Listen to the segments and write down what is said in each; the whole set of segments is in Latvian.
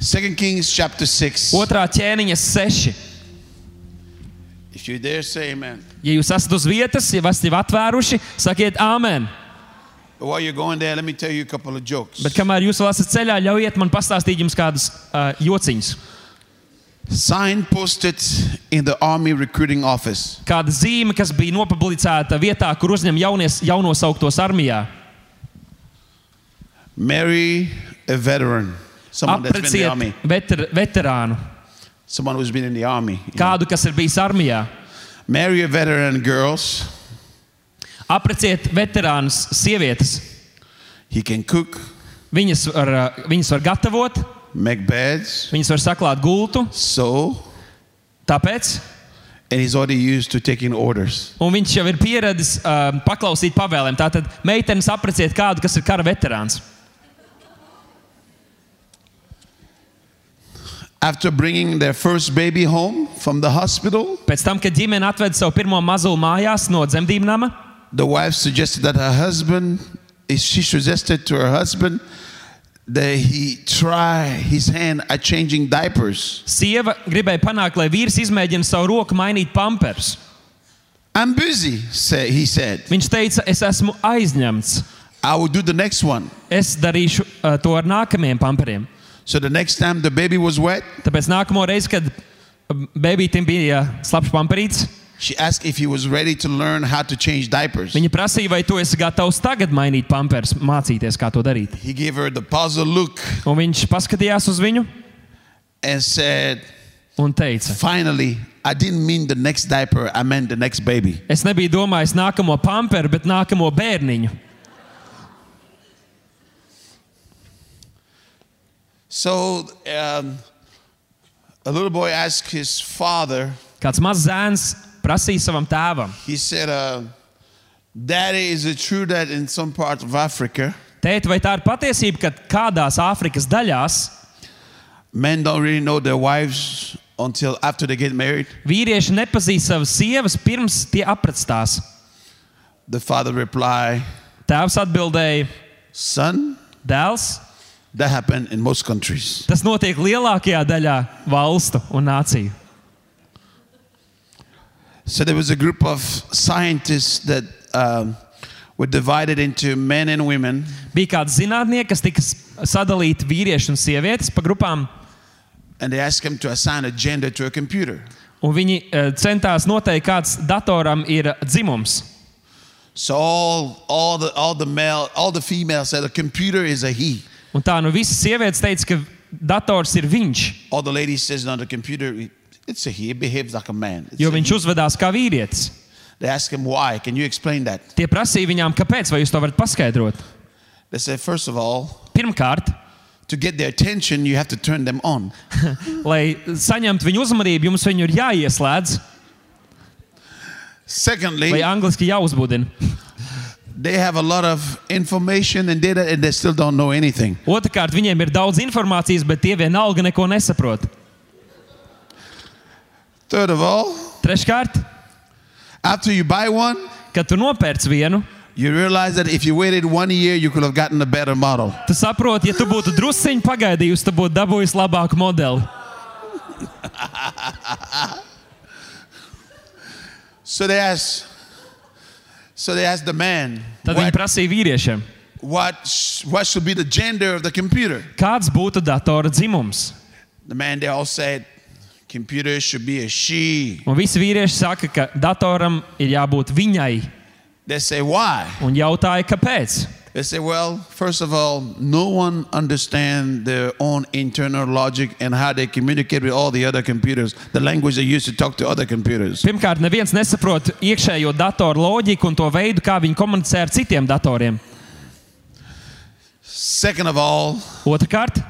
2 Kings chapter 6. Otrā ķēniņa seši. If you dare say amen. Ja jūs esat uz vietas, ja esat atvēruši, sakiet āmen. But while you're going there, let me tell you a couple of jokes. Bet kamēr jūs vēl esat ceļā, ļaujiet man pastāstīt jums kādus uh, jociņus. Sign posted in the army recruiting office. Kāda zīme, kas bija nopublicēta vietā, kur uzņem jaunies, jaunosauktos armijā. Marry a veteran. Someone that's been in the army. veter, veterānu, Someone who's been in the army. kādu, kas ir bijis armijā. Marry a veteran girls. Apreciet veterānus, sievietes. He can cook, Viņas var, viņas var gatavot, make beds, viņas var saklāt gultu. sew, Tāpēc and he's already used to taking orders. un viņš jau ir pieradis uh, paklausīt pavēlēm. Tātad meitenes apreciet kādu, kas ir kara veterāns. After bringing their first baby home from the hospital, Pēc tam, kad ģimene atveda savu pirmo mazulu mājās no dzemdību nama, the wife suggested that her husband, she suggested to her husband that he try his hand at changing diapers. sieva gribēja panākt, lai vīrs izmēģina savu roku mainīt pamperus. I'm busy, say, he said. Viņš teica, es esmu aizņemts. I will do the next one. Es darīšu uh, to ar nākamajiem pamperiem. So the next time the baby was wet, Tāpēc nākamo reizi, kad bērnam bija slapjš pamperīts, she asked if he was ready to learn how to change diapers. viņa prasīja, vai tu esi gatavs tagad mainīt pamperus, mācīties, kā to darīt. He gave her the puzzle look Un viņš paskatījās uz viņu and said, un teica, Finally, I didn't mean the next diaper, I meant the next baby. es nebiju domājis nākamo pamperu, bet nākamo bērniņu. So um, a little boy asked his father, Kāds mazs zēns prasīja savam tēvam, he said, uh, Daddy, is it true that in some parts of Africa, Tēt, vai tā ir patiesība, ka kādās Āfrikas daļās men don't really know their wives until after they get married? vīrieši nepazīst savas sievas pirms tie aprakstās? The father replied, Tēvs atbildēja, Son, dēls, that happened in most countries. tas notiek lielākajā daļā valstu un nāciju. So there was a group of scientists that um, were divided into men and women. Bija kādi zinātnieki, kas tika sadalīti vīrieši un sievietes pa grupām, And they asked him to assign a gender to a computer. un viņi eh, centās noteikt, kāds datoram ir dzimums. So all, all the all the male, all the females said the computer is a he. Un tā nu visas sievietes teica, ka dators ir viņš, All the ladies says no, the computer it's a he. It behaves like a man. It's jo a viņš he. uzvedās kā vīrietis. They asked him why. Can you explain that? Tie prasīja viņām, kāpēc, vai jūs to varat paskaidrot. They said first of all, Pirmkārt, to get their attention, you have to turn them on. lai saņemtu viņu uzmanību, jums viņu ir jāieslēdz, Secondly, vai angliski jāuzbudina. They have a lot of information and data, and they still don't know anything. Otrakārt, viņiem ir daudz informācijas, bet tie vienalga neko nesaprot. Third of all, Treškārt, after you buy one, kad tu nopērci vienu, you realize that if you waited one year, you could have gotten a better model. tu saproti, ja tu būtu drusciņš pagaidījis, tad būtu dabūjis labāku modeli. So they asked, so they asked the man, Tad viņi prasīja vīriešiem, what, what should be the gender of the computer? kāds būtu datora dzimums. The man, they all said, computer should be a she. Un visi vīrieši saka, ka datoram ir jābūt viņai, They say, why? un jautāja, kāpēc. They say, well, first of all, no one understands their own internal logic and how they communicate with all the other computers, the language they use to talk to other computers. Pirmkārt, neviens nesaprot iekšējo datoru loģiku un to veidu, kā viņi komunicē ar citiem datoriem. Second of all, Otrakārt,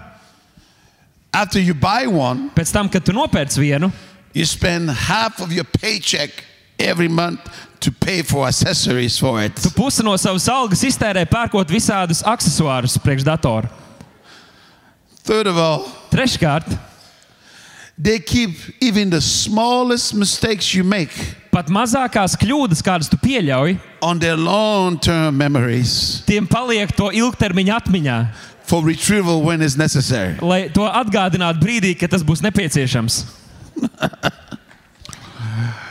after you buy one, pēc tam, kad tu nopērci vienu, you spend half of your paycheck every month to pay for accessories for it. tu pusi no savas algas iztērē pērkot visādus accessorus priekš datora. Third of all, Treškārt, they keep even the smallest mistakes you make pat mazākās kļūdas, kādas tu pieļauj, on their long term memories tiem paliek to ilgtermiņa atmiņā, for retrieval when it's necessary. lai to atgādinātu brīdī, kad tas būs nepieciešams.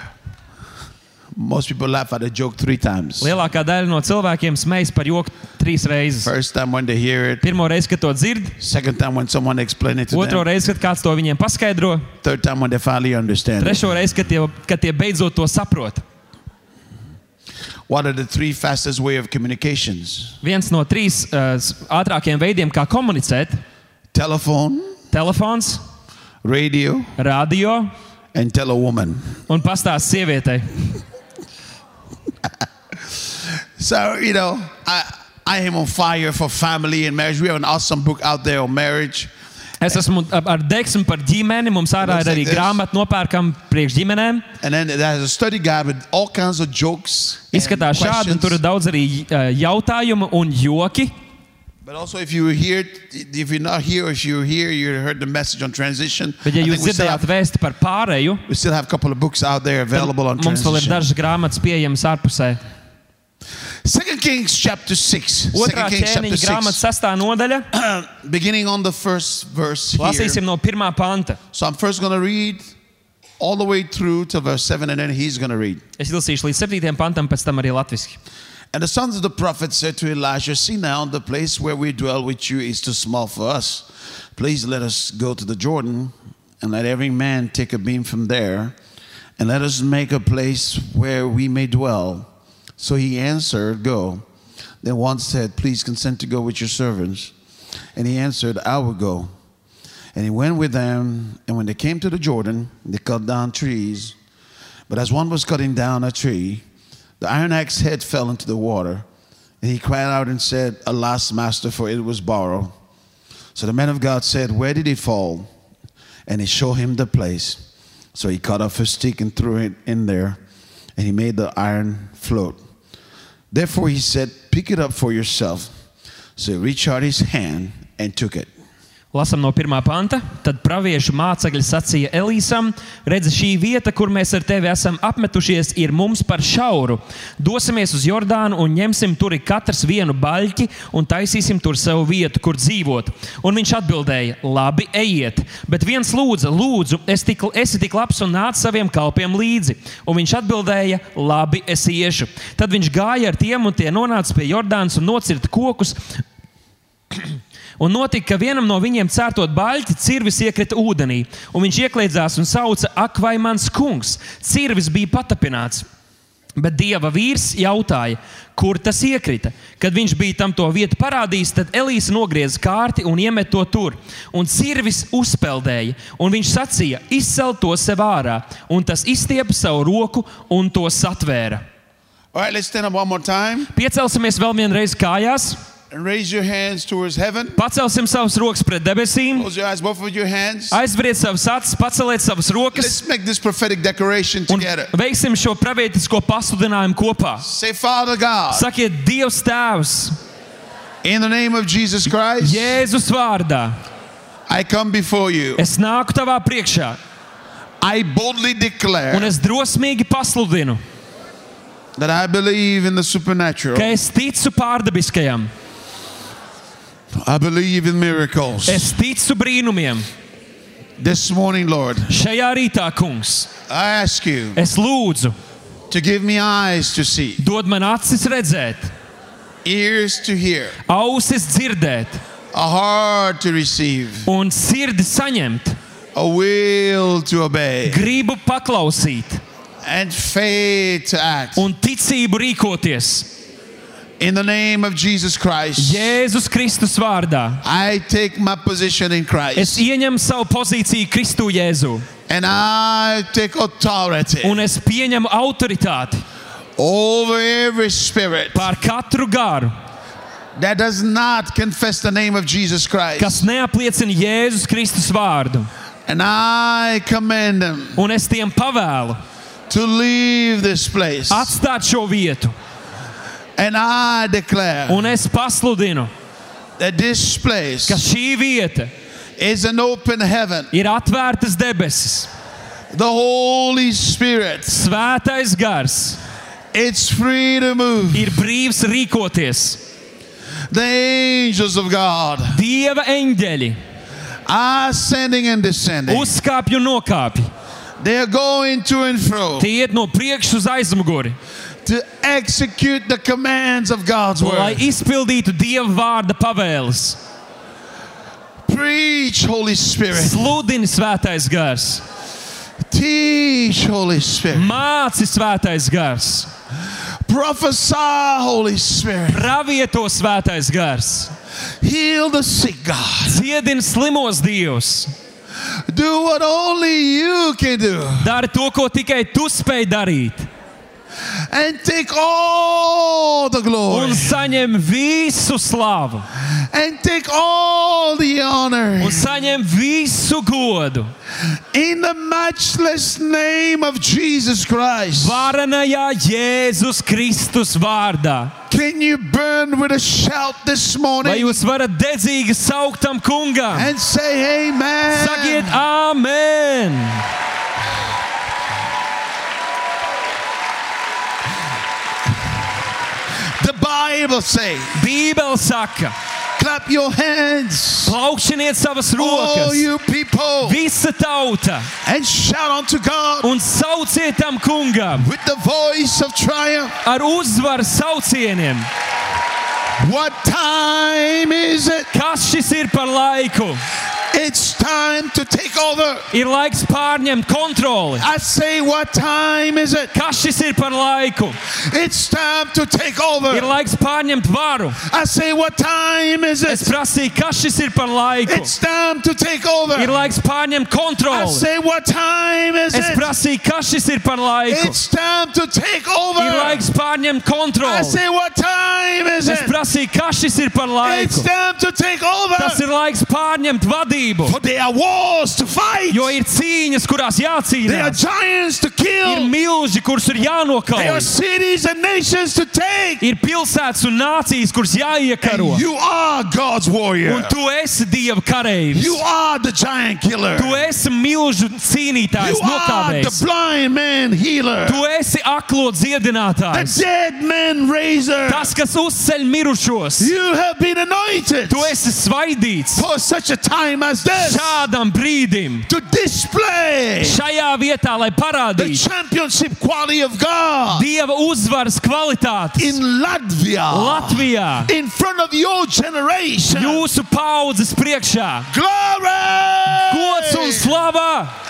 Most people laugh at a joke three times. Lielākā daļa no cilvēkiem smejas par joku trīs reizes. First time when they hear it, Pirmo reizi, kad to dzird, second time when someone explains it to otro them, reizi, kad kāds to viņiem paskaidro, third time when they finally understand. it. trešo reizi, kad tie, kad tie beidzot to saprot. What are the three fastest way of communications? Viens no trīs uh, ātrākajiem veidiem, kā komunicēt, Telephone, ir telefons, radio, radio and tell a woman. un pastāsts sievietei. So, you know, I, I am on fire for family and marriage. We have an awesome book out there on marriage. Es esmu ar ar deksmu par ģimeni. Mums ārā Looks ir arī like this. grāmata nopērkama priekš ģimenēm. And then it has a study guide with all kinds of jokes. and Izskatās šādi, un tur ir questions. daudz arī uh, jautājumu un joki. But also, if you were here, if you're not here, or if you're here, you heard the message on transition. Bet, ja I jūs think we, still dzirdējāt have, vēstu par pārēju, we still have a couple of books out there available on mums vēl ir transition. dažas grāmatas pieejamas ārpusē. Second Kings chapter six. Otrā Second Kings chapter ķēniņa grāmatas sastā nodaļa. Beginning on the first verse here. Lasīsim no pirmā panta. So I'm first going to read all the way through to verse seven, and then he's going to read. Es lasīšu līdz 7. pantam, pēc tam arī latviešu. And the sons of the prophet said to Elijah, See now, the place where we dwell with you is too small for us. Please let us go to the Jordan, and let every man take a beam from there, and let us make a place where we may dwell. So he answered, Go. Then one said, Please consent to go with your servants. And he answered, I will go. And he went with them, and when they came to the Jordan, they cut down trees. But as one was cutting down a tree, the iron axe head fell into the water, and he cried out and said, Alas, master, for it was borrowed. So the man of God said, Where did it fall? And he showed him the place. So he cut off a stick and threw it in there, and he made the iron float. Therefore he said, Pick it up for yourself. So he reached out his hand and took it. Lasām no pirmā panta. Tad praviešu mācekļi sacīja Elīsam: Redzi, šī vieta, kur mēs ar tevi esam apmetušies, ir mums par šauru. Dosimies uz Jordānu un ņemsim tur katrs vienu baļķi un taisīsim tur savu vietu, kur dzīvot. Un viņš atbildēja: Labi, ejiet. Bet viens lūdza, lūdzu, es tik, esi tik labs un nāc saviem kalpiem līdzi. Un viņš atbildēja: Labi, es iešu. Tad viņš gāja ar tiem un tie nonāca pie Jordānas un nocirta kokus. Un notika, ka vienam no viņiem cērtot baļķi, cirvis iekrita ūdenī, un viņš iekļāvās un sauca: Ak, vai mans kungs, cirvis bija patapināts! Bet dieva vīrs jautāja, kur tas iekrita. Kad viņš bija tam to vietu parādījis, tad Elīze nogrieza kārti un iemet to tur. Un cirvis uzpeldēja, un viņš sacīja: Izcel to sev ārā, un tas izstiepa savu roku un to satvēra. All right, Piecelsimies vēl vienreiz kājās, raise your hands towards heaven. pacelsim savus rokas pret debesīm. Close your eyes, both of your hands. Aizveriet savus acis, paceliet savas rokas Let's make this prophetic declaration un together. veiksim šo pravietisko pasludinājumu kopā. Say, Father God, Sakiet, Dievs, Tēvs, in the name of Jesus Christ, Jēzus vārdā, I come before you. es nāku tavā priekšā I boldly un declare es drosmīgi pasludinu, that I believe in the supernatural. ka es ticu pārdabiskajam, I believe in miracles. es ticu brīnumiem. This morning, Lord, Šajā rītā, kungs, I ask you es lūdzu, to give me eyes to see, dod man acis redzēt, ears to hear, ausis dzirdēt a heart to receive, un sirdi saņemt, a will to obey, gribu paklausīt and faith to act. un ticību rīkoties. In the name of Jesus Christ, Jēzus Kristus vārdā. I take my position in Es Christ ieņemu savu pozīciju Kristu Jēzu, and I take authority un es pieņemu autoritāti over every spirit pār katru garu, that does not confess the name of Jesus Christ. kas neapliecina Jēzus Kristus vārdu. And I command them Un es tiem pavēlu to leave this place. atstāt šo vietu, And I declare un es pasludinu, that this place ka šī vieta is an open heaven. ir atvērtas debesis. The Holy Spirit. Svētais gars It's free to move. ir brīvs rīkoties. The angels of God Dieva eņģeļi ascending and descending. uzkāpj un nokāpj. They are going to and fro Tie iet no priekšas uz aizmuguri, to execute the commands of God's lai word. izpildītu Dieva vārda pavēles. Preach, Holy Spirit. Sludini svētais gars, Teach, Holy Spirit. māci svētais gars, Prophesy, Holy Spirit. pravieto svētais gars, Heal the sick, God. dziedini slimos dievs, Do what only you can do. dari to, ko tikai tu spēj darīt, And take all the glory. un saņem visu slavu, And take all the honor. un saņem visu godu. In the matchless name of Jesus Christ. Varenajā Jēzus Kristus vārdā. Can you burn with a shout this Vai morning jūs varat dedzīgi saukt tam kungam? and say amen? Sakiet, Āmen! Bible say, Bībele saka, clap your hands, plaukšaniet savas all rokas, you people, visa tauta, and shout unto God un sauciet tam kungam. with the voice of triumph. ar uzvaru saucieniem. What time is it? Kas šis ir par laiku? It's time to take over. Ir laiks pārņemt kontroli. I say, what time is it? Kas šis ir par laiku? It's time to take Ir over. laiks pārņemt varu. I say, what time is Es it? prasīju, kas šis ir par laiku? It's time to take over. Ir laiks pārņemt I kontroli. say, what time is Es it? prasīju, kas šis ir par laiku? It's time to take Ir over. laiks pārņemt I kontroli. say, what time is Es it? Prasīju, kas šis ir par It's laiku? time to take Tas ir laiks pārņemt vadību. For there are wars to fight. Jo ir cīņas, kurās jācīnās. giants to Ir milži, kurus ir There are jānokauj. cities and nations to take. Ir pilsētas un nācijas, kuras jāiekaro. And you are God's warrior. Un tu esi Dieva kareivis. You are the giant killer. Tu esi milzu cīnītājs, nokāpējs. blind man healer. Tu esi aklo The dziedinātājs. dead man raiser. Tas, kas uzceļ mirušos. You have been anointed Tu esi svaidīts for such a time as this šādam brīdim, to display šajā vietā, lai the parādītu championship quality of God Dieva uzvaras kvalitātes in Latvia Latvijā, in front of your generation. jūsu paudzes priekšā. Glory! Gods un slava! Before you sit down,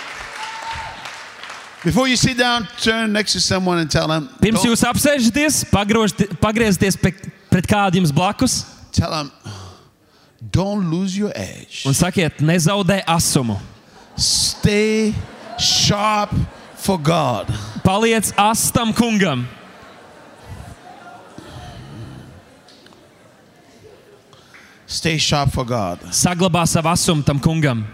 turn next to someone and tell them, Pirms jūs apsēžaties, pe- pret kādu jums blakus tell them, don't lose your edge. un sakiet, nezaudē asumu. Stay sharp for God. Paliec astam kungam. Stay sharp for God. Saglabā savu asumu tam kungam.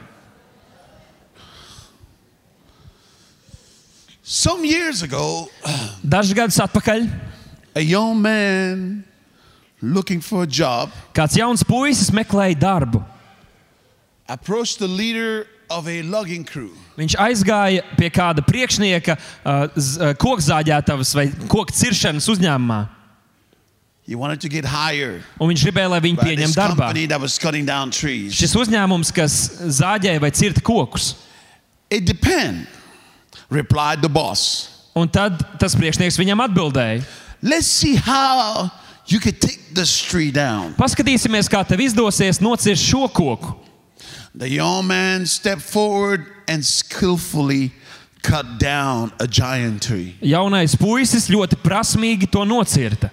Some years ago, Dažus gadus atpakaļ a young man looking for a job kāds jauns puisis meklēja darbu. approached the leader of a logging crew. Viņš aizgāja pie kāda priekšnieka uh, uh, kokzāģētavas vai koku ciršanas uzņēmumā. He wanted to get hired Un viņš gribēja, lai viņu by pieņem this darbā. company that was cutting down trees. Šis uzņēmums, kas zāģēja vai cirta kokus. It depends, replied the boss. Un tad tas priekšnieks viņam atbildēja: Let's see how you can take this tree down. Paskatīsimies, kā tev izdosies nocirst šo koku. The young man stepped forward and skillfully cut down a giant tree. Jaunais puisis ļoti prasmīgi to nocirta.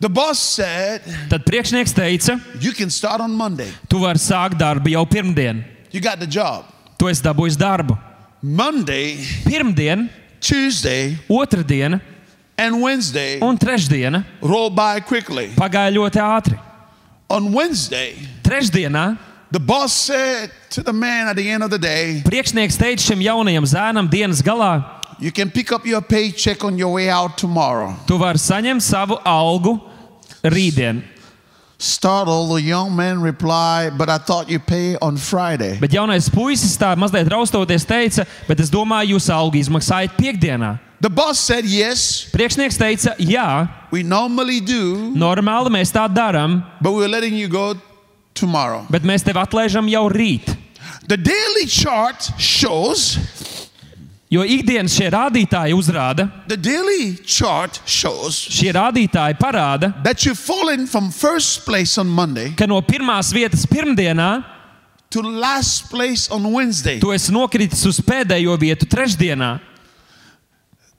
The boss said, Tad priekšnieks teica, You can start on Monday. tu vari sākt darbu jau pirmdien. You got the job. Tu esi dabūjis darbu. Monday, Pirmdien, Tuesday, otrdiena and Wednesday un trešdiena roll by quickly. pagāja ļoti ātri. On Wednesday, Trešdienā the boss said to the man at the end of the day, priekšnieks teica šim jaunajam zēnam dienas galā: you can pick up your paycheck on your way out tomorrow. Tu vari saņemt savu algu rītdien. Startled, the young man replied, But I thought you pay on Friday. Bet jaunais puisis tā mazliet raustoties teica, bet es domāju, jūs algu izmaksājat piekdienā. The boss said, Yes, Priekšnieks teica, jā, we normally do, normāli mēs tā darām, but we're letting you go tomorrow. bet mēs tevi atlaižam jau rīt. The daily chart shows, Jo ikdienas šie rādītāji uzrāda, the daily chart shows šie rādītāji parāda, that you've fallen from first place on Monday ka no pirmās vietas pirmdienā to last place on Wednesday. tu esi nokritis uz pēdējo vietu trešdienā.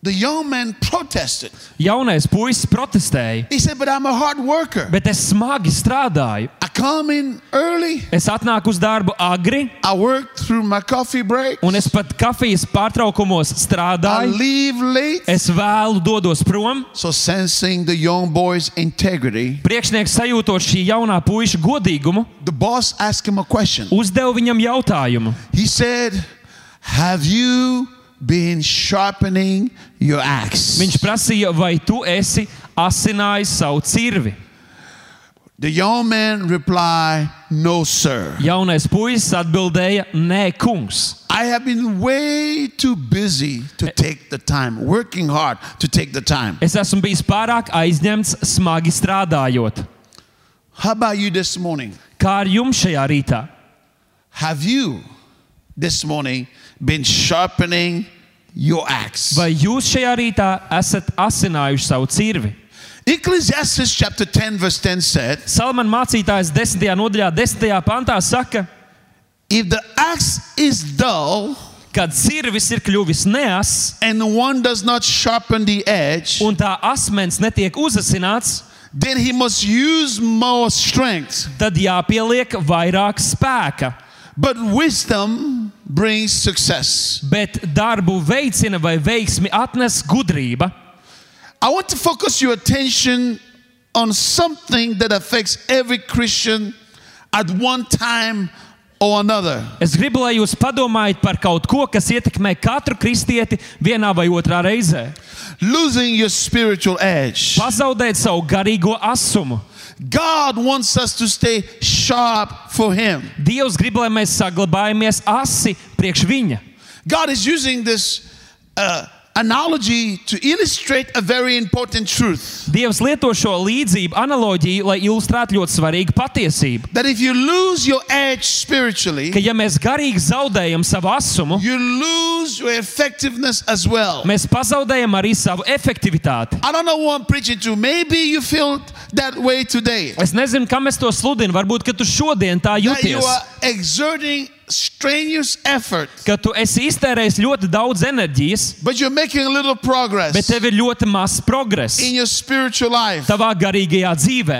The young man protested. Jaunais puisis protestēja, He said, But I'm a hard worker. bet es smagi strādāju. I come in early, Es atnāku uz darbu agri, I work through my coffee break, un es pat kafijas pārtraukumos I strādāju. leave late. Es vēlu dodos prom. So, sensing the young boy's integrity, Priekšnieks sajūtot šī jaunā puiša godīgumu, the boss asked him a question. uzdeva viņam jautājumu. He said, Have you been sharpening your axe? Viņš prasīja, vai tu esi asinājis savu cirvi. The young man replied, No, sir. Jaunais puisis atbildēja, nē, kungs. I have been way too busy to take the time, working hard to take the time. Es esmu bijis pārāk aizņemts, smagi strādājot. How about you this morning? Kā ar jums šajā rītā? Have you this morning been sharpening your axe? Vai jūs šajā rītā esat asinājuši savu cirvi? Ecclesiastes chapter 10, verse 10 said, Salman mācītājs 10. nodaļā, 10. pantā saka, If the axe is dull kad cirvis ir kļuvis neas and one does not sharpen the edge, un tā asmens netiek uzasināts, then he must use more strength. tad jāpieliek vairāk spēka. But wisdom brings success. Bet darbu veicina vai veiksmi atnes gudrība. I want to focus your attention on something that affects every Christian at one time or another. Es gribu, lai jūs padomājat par kaut ko, kas ietekmē katru kristieti vienā vai otrā reizē. Losing your spiritual edge. Pazaudēt savu garīgo asumu. God wants us to stay sharp for Him. Dievs grib, lai mēs saglabājamies asi priekš viņa. God is using this uh, analogy to illustrate a very important truth Dievs lieto šo līdzību, analoģiju, lai ilustrētu ļoti svarīgu patiesību. that if you lose your edge spiritually, Ka, ja mēs garīgi zaudējam savu asumu, you lose your effectiveness as well. mēs pazaudējam arī savu efektivitāti. I don't know who I'm preaching to. Maybe you feel that way today. Es nezinu, kam es to sludinu. Varbūt, ka tu šodien tā That you jūties. are exerting strenuous effort, Ka tu esi iztērējis ļoti daudz enerģijas, but you're making a little bet progress tev ir ļoti mazs progress in your spiritual life. tavā garīgajā dzīvē.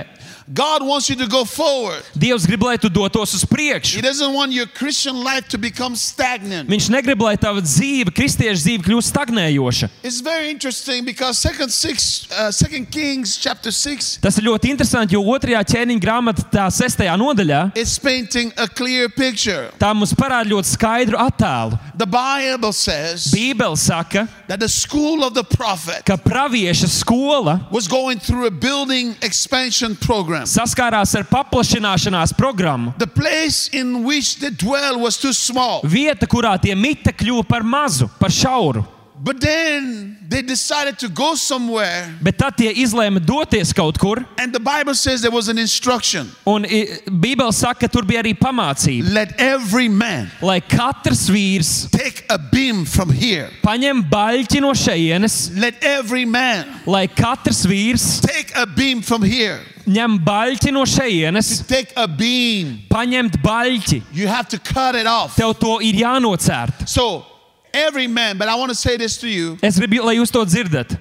God wants you to go forward. Dievs grib, lai tu dotos uz He priekšu. doesn't want your Christian life to become stagnant. Viņš negrib, lai tava dzīve, kristiešu dzīve, kļūst stagnējoša. It's very interesting because Second Six, uh, Second Kings chapter six Tas ir ļoti interesanti, jo otrajā ķēniņa grāmatā, tā sestajā nodaļā, is painting a clear picture. tā mums parāda ļoti skaidru attēlu. The Bible says Bībele saka, that the school of the prophet ka pravieša skola was going through a building expansion program. Saskārās ar paplašināšanās programmu. The place in which they dwell was too small. Vieta, kurā tie mita kļuva par mazu, par šauru. But then they decided to go somewhere, Bet tad tie izlēma doties kaut kur, and the Bible says there was an instruction un i, Bībele saka, ka tur bija arī pamācība. let every man Lai katrs vīrs take a beam from here, paņem baļķi no šejienes, let every man lai katrs vīrs take a beam from here, ņem baļķi no šejienes, take a beam. paņemt baļķi. You have to cut it off. Tev to ir jānocērt. So, every man, but I want to say this to you Es gribu, lai jūs to dzirdat.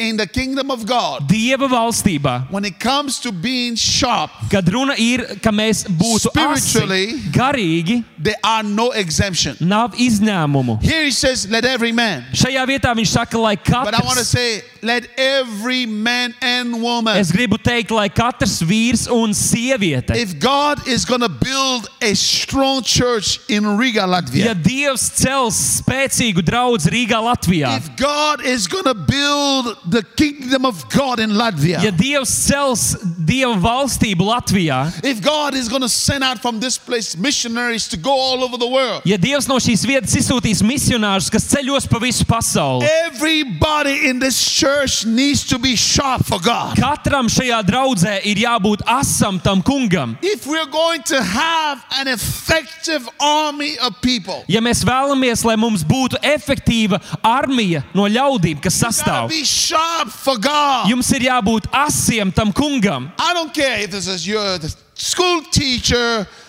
In the kingdom of God, Dieva valstībā, when it comes to being sharp, kad runa ir, ka mēs būtu Spiritually- asi, garīgi, there are no exemption. nav izņēmumu. Here he says, let every man. Šajā vietā viņš saka, lai But I want to katrs, say, let every man and woman. Es gribu teikt, lai katrs vīrs un sieviete, If God is going to build a strong church in Riga, ja Latvia, Dievs cels spēcīgu draugu Rīgā, Latvijā, if God is going to build the kingdom of God in Latvia, ja Dievs cels Dieva valstību Latvijā, if God is going to send out from this place missionaries to go all over the world, ja Dievs no šīs vietas izsūtīs misionārus, kas ceļos pa visu pasauli, everybody in this church needs to be sharp for God. katram šajā draudzē ir jābūt asam tam kungam. If we're going to have an effective army of people, Ja mēs vēlamies, lai mums būtu efektīva armija no ļaudīm, kas sastāv, be sharp for God. jums ir jābūt asiem tam kungam. I don't care if this is you're the school teacher, a businessman,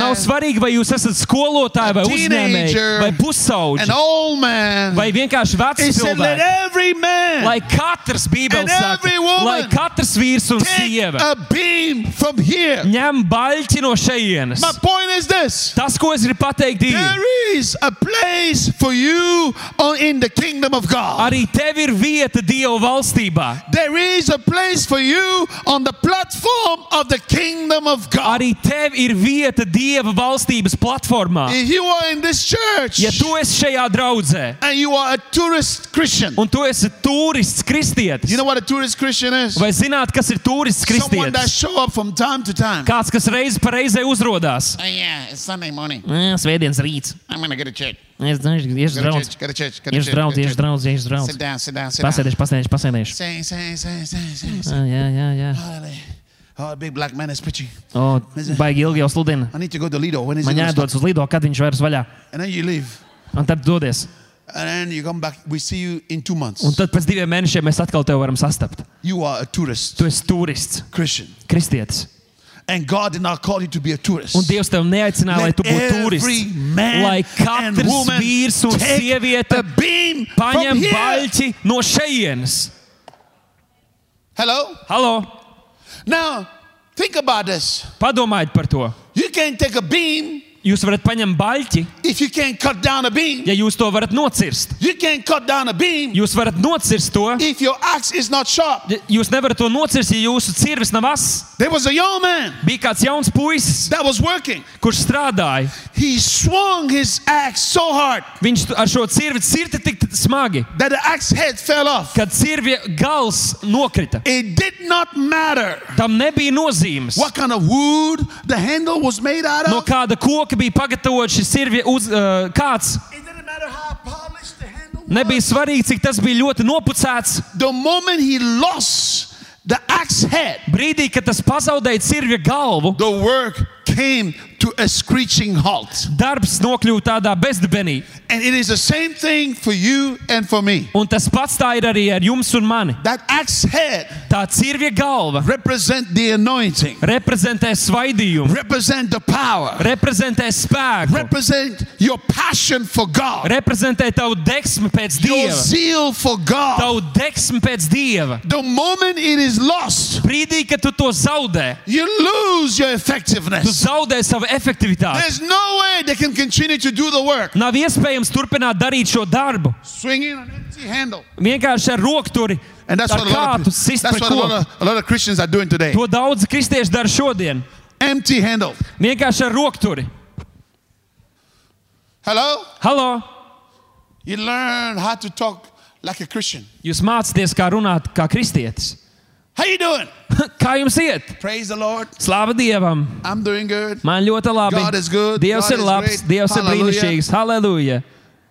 Nav svarīgi, vai jūs esat skolotāji, vai uzņēmēji, vai pusauģi, an old man. vai vienkārši vecs cilvēks. Lai katrs Bībeles And saka, lai katrs vīrs un sieva ņem baļķi no šejienes. My point is this. Tas, ko es gribu pateikt, ir, There is a place for you on, in the kingdom of God. arī tev ir vieta Dieva valstībā. There is a place for you on the platform of the kingdom of God. Arī tev ir vieta Dieva valstības platformā. Church Ja tu esi šajā draudzē, and you are a tourist Christian, un tu esi turists, kristietis, you know what a tourist Christian is? vai zināt, kas ir turists, kristietis? time time. Kāds, kas reiz pa reizei uzrādās. Oh, yeah, morning. Svētdienas rīts. Es draudz, go to iešu church. draudz, iešu draudz. Sit down, sit down, sit down. Pasēdēšu, pasēdēšu, pasēdēšu. Ah, Jā, jā, jā. Oh, a big black man is preaching. O, baigi ilgi jau sludina. I need to go to Lido. When is Man jādodas uz Lido, kad viņš vairs vaļā. And then you leave. Un tad dodies. And then you come back. We see you in two months. Un tad pēc diviem mēnešiem mēs atkal tevi varam sastapt. You are a tourist Tu esi turists, Christian. kristietis. And God did not call you to be a tourist. Un Dievs tev neaicināja, lai tu būtu turists. Lai katrs vīrs un sieviete paņem baļķi no šejienes. Hello? Halo, Now, think about this. padomājiet par to. You can't take a beam Jūs varat paņemt baļķi, if you can't cut down a beam. ja jūs to varat nocirst. Beam Jūs varat nocirst to. if your axe is not sharp. Ja Jūs nevarat to nocirst, ja jūsu cirvis nav ass. There was a young man Bija kāds jauns puisis, kurš strādāja. He swung his axe so hard Viņš ar šo cirvi cirta tik smagi, that the axe head fell off. kad cirvja gals nokrita. It did not matter Tam nebija nozīmes. what kind of wood the handle was made out No kāda koka bija pagatavots šis cirvja uz uh, kāds. Nebija svarīgi, cik tas bija ļoti nopucēts. The moment he lost the axe head, Brīdī, kad tas pazaudēja cirvja galvu, to a screeching halt. darbs nokļuva tādā bezdibenī. And it is the same thing for you and for me. Un tas pats tā ir arī ar jums un mani. That axe head Tā cirvja galva represent the anointing, reprezentē svaidījumu, represent the power, reprezentē spēku, represent your passion for God, reprezentē tavu deksmi pēc your dieva. zeal for God. Tavu deksmi pēc dieva. The moment it is lost, Brīdī, kad tu to zaudē, you lose your tu effectiveness. zaudē savu efektivitāti. There's no way they can continue to do the work. Nav iespējams turpināt darīt šo darbu. Swinging an empty handle. Vienkārši ar rokturi, And that's what, a lot, of, that's what a, lot of, a lot of Christians are doing today. To daudzi kristieši dara šodien. Empty handle. Vienkārši ar rokturi. Hello? Halo! You learn how to talk like a Christian. Jūs mācāties, kā runāt kā kristietis. How you doing? Kā jums iet? Praise the Lord. Slāva Dievam! I'm doing good. Man ļoti labi. God is good. Dievs God ir is labs, great. Dievs ir Hallelujah. brīnišķīgs. Halleluja!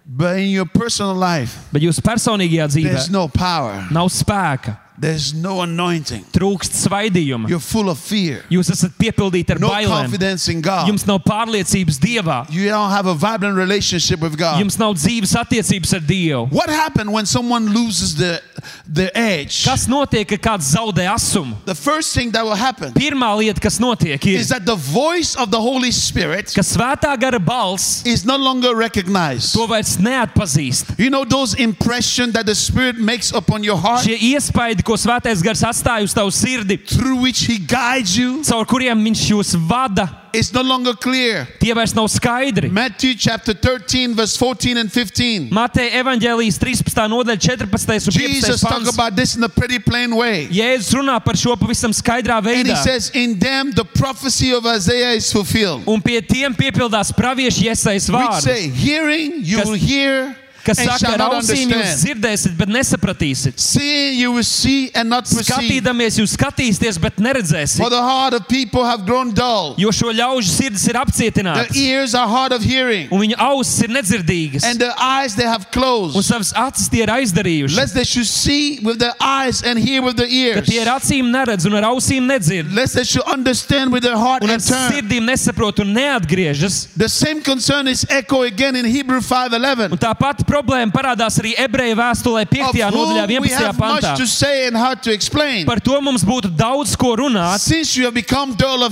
But in your personal life, Bet jūsu personīgajā dzīvē there's no power. nav spēka, There's no anointing. trūkst svaidījuma. You're full of fear. Jūs esat piepildīti ar No bailēm. confidence in God. Jums nav pārliecības Dievā. You don't have a vibrant relationship with God. Jums nav dzīves attiecības ar Dievu. What happened when someone loses the, the edge? Kas notiek, kad kāds zaudē asumu? The first thing that will happen Pirmā lieta, kas notiek, ir, is that the voice of the Holy Spirit ka svētā gara balss is no longer recognized. to vairs neatpazīst. You know those impressions that the Spirit makes upon your heart Šie iespaidi, ko svētais gars atstāja uz tavu sirdi, through which He guides you? caur kuriem viņš jūs vada, is no longer clear. tie vairs nav skaidri. Matthew chapter 13, verse 14 and 15. Mateja evanģēlijas 13. nodaļa 14. un 15. Jesus talk about this in a pretty plain way. Jēzus runā par šo pavisam skaidrā And he veidā. says, In them the prophecy of Isaiah is fulfilled. Un pie tiem piepildās praviešu Which vārds, say, Hearing, you will hear kas and saka, shall ar not ausīm jūs understand. dzirdēsiet, bet nesapratīsiet. Seeing, you will see and not perceive. Skatīdamies, jūs skatīsieties, bet For neredzēsiet. the heart of people have grown dull. Jo šo ļaužu sirdis ir The apcietināts, ears are hard of hearing. un viņu ausis ir nedzirdīgas, And the eyes they have un closed. savas acis tie ir aizdarījuši. Lest they should see with their eyes and hear with their Ka ears. tie ar acīm neredz un ar ausīm nedzird, Lest they should understand with their heart un ar and turn. sirdīm nesaprot un neatgriežas. The same concern is echo again in Hebrew 5:11. Un tā pati problēma parādās arī ebreju vēstulē, Of 5. nodaļā, whom we 11. have much pantā. to say and hard to explain. Par to mums būtu daudz ko runāt,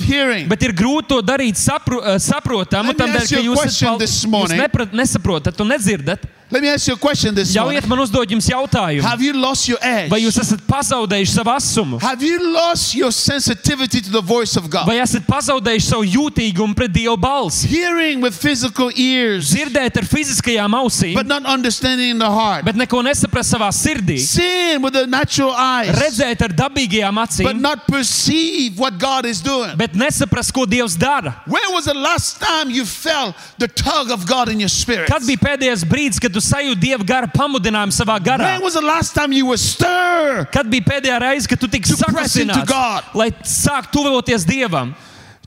hearing, bet ir grūti to darīt sapro, eh, saprotamu, ask ka jūs, this jūs neprat, nesaprotat un nedzirdat. Let me ask you a question this morning. Ļaujiet man uzdot jums jautājumu. Have you lost your edge? Vai jūs esat pazaudējuši savu asumu? Have you lost your sensitivity to the voice of God? Vai esat pazaudējuši savu jūtīgumu pret Dieva balsi? Hearing with physical ears, Dzirdēt ar fiziskajām ausīm, but not understanding in the heart. bet neko nesaprast savā sirdī. Seeing with the natural eyes, Redzēt ar dabīgajām but acīm, not perceive what God is doing. bet nesaprast, ko Dievs dara. When was the last time you felt the tug of God in your spirit? Kad bija pēdējais brīdis, kad tu sajūti Dieva gara pamudinājumu savā garā? When was the last time you were stirred? Kad bija pēdējā reize, kad tu sakrustināts, God. lai sāk tuvoties Dievam?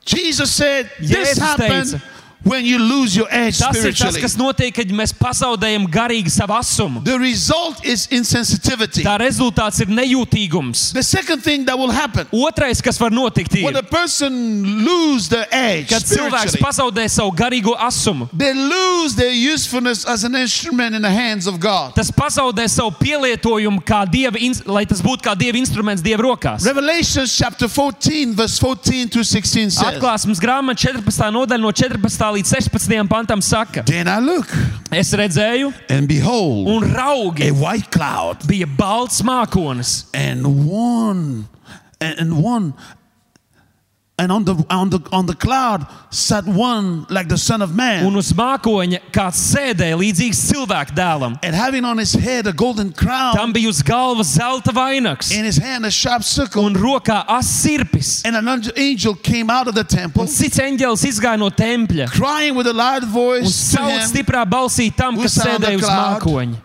Jesus said, This Jēzus happens teica, when you lose your edge Tas ir tas, spiritually. kas notiek, kad mēs pazaudējam garīgi savu asumu. The result is insensitivity. Tā rezultāts ir nejūtīgums. The second thing that will happen Otrais, kas var notikt, when ir, a person lose their edge kad cilvēks pazaudē savu garīgo asumu. they lose their usefulness as an instrument in the hands of God. Tas pazaudē savu pielietojumu, kā dieva, lai tas būtu kā dieva instruments dieva rokās. Revelation chapter 14, verse 14 to 16 says, Atklāsmes grāmata 14. nodaļa no 14. Līdz 16. pantam saka, Then I look, es redzēju, and behold, un raugi a white cloud, bija balts mākonis, and one, and one, and on the on the on the cloud sat one like the Son of Man, un uz mākoņa kāds sēdēja līdzīgs cilvēka dēlam. and having on his head a golden crown, Tam bija uz galvas zelta vainags in his hand a sharp sickle, un rokā asirpis. and an angel- angel came out of the temple, Un cits eņģelis izgāja no tempļa crying with a loud un voice to sauc him, stiprā balsī tam, kas Who sat on the sēdēja uz cloud? mākoņa.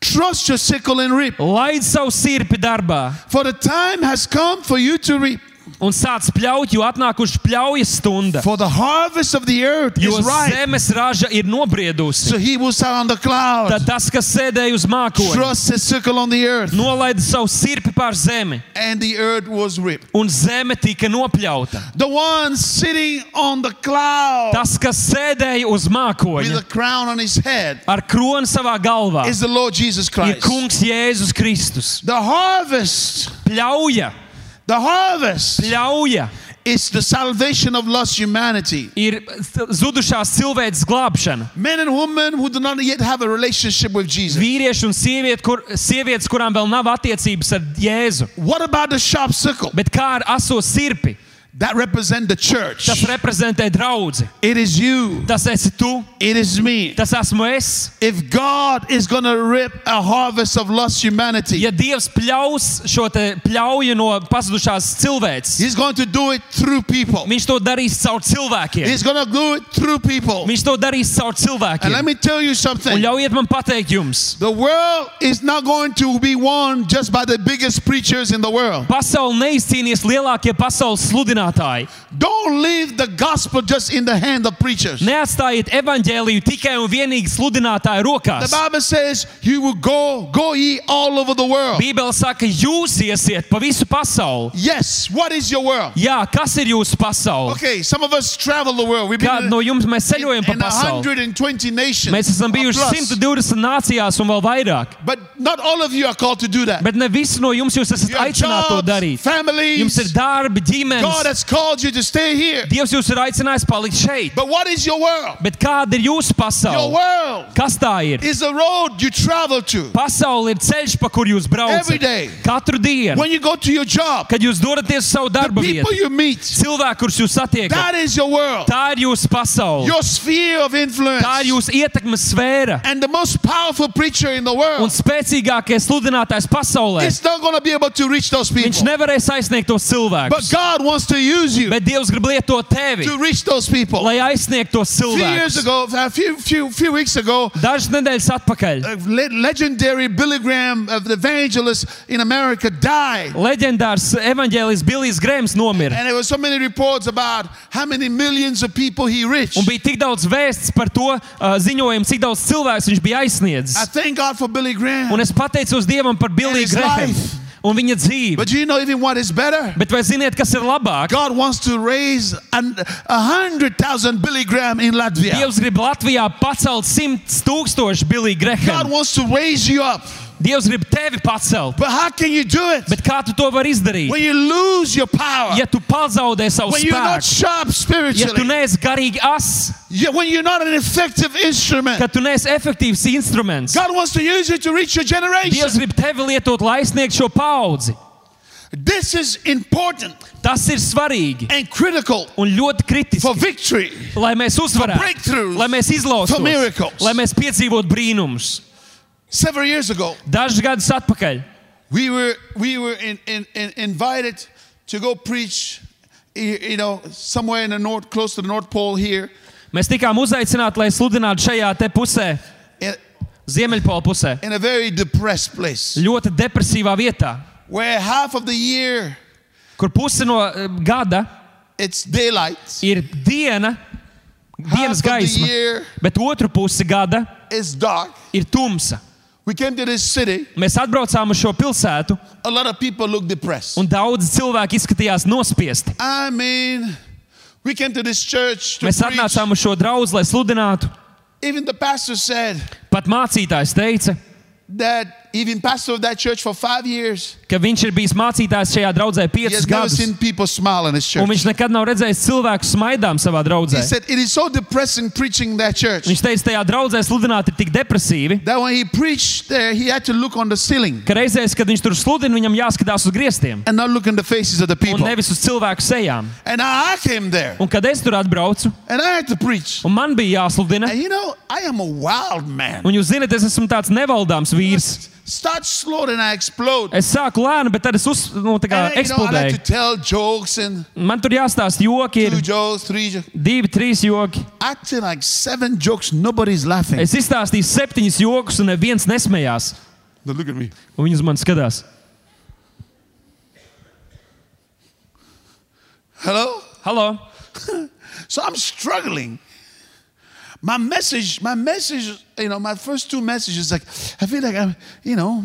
"Trust your sickle and reap, Laid savu sirpi darbā for the time has come for you to reap, un sāc pļaut, jo atnākuši pļaujas stunda. for the harvest of the earth Jo is ripe." zemes raža ir nobriedusi. So he who sat on the cloud Tad tas, kas sēdēja uz mākoņa, nolaida savu sirpi pār zemi, and the earth was ripped. un zeme tika nopļauta. The one sitting on the cloud Tas, kas sēdēja uz with mākoņa a crown on his head ar kroni savā galvā, is the Lord Jesus ir Christ. Kungs Jēzus Kristus. The harvest, Pļauja, the harvest pļauja is the salvation of lost humanity. ir zudušās cilvēces glābšana. Men and women who do not yet have a relationship with Jesus. Vīrieši un sievieti, kur, sievietes, kurām vēl nav attiecības ar Jēzu. What about the sharp sickle? Bet kā ar aso sirpi? That represent the church. Tas reprezentē draugu. It is you. Tas esi tu, It is me. tas esmu es. If God is going to rip a harvest of lost humanity, Ja Dievs pļaus šo te pļauju no pazudušās cilvēces, He's going to do it through people. Viņš to darīs caur cilvēkiem. He's going to do it through people. Viņš to darīs caur And let me tell you something. Un ļaujiet man pateikt jums, The world is not going to be won just by the biggest preachers in the world. pasaule neizcīnīs lielākie pasaules sludinātāji. Don't leave the gospel just in the hand of preachers. Neatstājiet evaņģēliju tikai un vienīgi sludinātāju The rokās. Bible says, You will go, go ye all over the world. Bībele saka, jūs iesiet pa visu pasauli. Yes, what is your world? Jā, kas ir jūsu pasaule? Okay, some of us travel the world. We've been Kādi in, no jums mēs ceļojam pa in pasauli? 120 nations. Mēs esam or bijuši plus. 120 nācijās un vēl vairāk. But not all of you are called to do that. Bet ne visi no jums jūs esat You have aicināti to jobs, darīt. families. Jums ir darbi, God ģimenes. Has called you to stay here. Dievs jūs ir aicinājis palikt šeit. But what is your world? Bet kāda ir jūsu Your world Kas tā ir? is the road you travel to Pasaule ir ceļš, pa kur jūs every braucat. day. Katru dienu, When you go to your job, kad jūs dodaties savu the darba people you meet, cilvēku, kurus jūs satiekat, that is your world, tā ir jūsu pasaule. your sphere of influence. Tā ir jūsu ietekmes sfēra. And the most powerful preacher in the world. Un spēcīgākais sludinātājs pasaulē. is not going to be able to reach those people. Viņš nevarēs aizsniegt tos But. God wants to use you Bet Dievs grib lietot tevi, to reach those people. lai aizsniegtu tos A few years cilvēkus. ago, a few, few, few weeks ago, Dažas nedēļas atpakaļ a le- legendary Billy Graham, uh, the evangelist in America, died. leģendārs evaņģēlis Bilijs Grēms nomira. And there were so many reports about how many millions of people he reached. Un bija tik daudz vēsts par to uh, ziņojumu, cik daudz cilvēku viņš bija I aizsniedzis. thank God for Billy Graham. Un es pateicos Dievam par Biliju his Grēmu life. Un viņa dzīvi. But do you know even what is better? Bet vai ziniet, kas ir labāk? God wants to raise an, a hundred thousand Billy Graham in Latvia. Dievs grib Latvijā pacelt simts tūkstošu Biliju God Grēmu. wants to raise you up. Dievs grib tevi pacelt. But how can you do it? Bet kā tu to vari izdarīt? When you lose your power, Ja tu pazaudē savu when you're not spēku, sharp ja tu spiritually, neesi garīgi as, yeah, when you're not an effective instrument, ka tu neesi efektīvs instruments, God wants to use you to reach your generation. Dievs grib tevi lietot, lai aizsniegtu šo paudzi. This is important Tas ir svarīgi and critical un ļoti for kritiski, victory. lai mēs uzvarētu, breakthroughs, lai mēs for miracles. izlaustos, lai mēs piedzīvotu brīnumus. Several years ago, Dažus gadus atpakaļ. we were we were in, in, in invited to go preach, you you know, somewhere in the north, close to the North Pole here, mēs tikām uzaicināti, lai sludinātu šajā te pusē, in, Ziemeļpola pusē, in a very depressed place, ļoti depresīvā vietā, where half of the year kur puse no eh, gada it's daylight, ir diena, half dienas of the gaisma, year bet otru pusi gada is dark. ir tumsa. We came to this city. Mēs atbraucām uz šo pilsētu, A lot of people look depressed. un daudzi cilvēki izskatījās nospiesti. I mean, we came to this church to Mēs preach. atnācām uz šo draugu, lai sludinātu. Even the pastor said Pat mācītājs teica, that even pastor of that church for five years, ka viņš ir bijis mācītājs šajā draudzē piecus gadus. seen people smile in his Un viņš nekad nav redzējis cilvēku smaidām savā He draudzē. said it is so depressing preaching that church Viņš teica, tajā draudzē sludināt ir tik depresīvi, that when he preached there, he had to look on the ceiling ka reizēs, kad viņš tur sludina, viņam jāskatās uz griestiem and not look in the faces of the un people. nevis uz cilvēku sejām. And I came there Un kad es tur atbraucu, and I had to preach. un man bija jāsludina, And you know, I am a wild man. un jūs zināt, es esmu tāds nevaldāms vīrs. Start slow and I explode. Es sāku lēni, bet tad es uz, nu, tā kā And then, you know, I like to tell jokes and Man tur jāstāsta joki, two ir jokes, three jokes. divi, trīs joki. Acting like seven jokes, nobody's laughing. Es izstāstīju septiņus jokus, un neviens nesmējās. Now look at me. Un viņi uz mani skatās. Hello? Halo! So I'm struggling. My message, my message, you know, my first two messages, like, I feel like I'm, you know,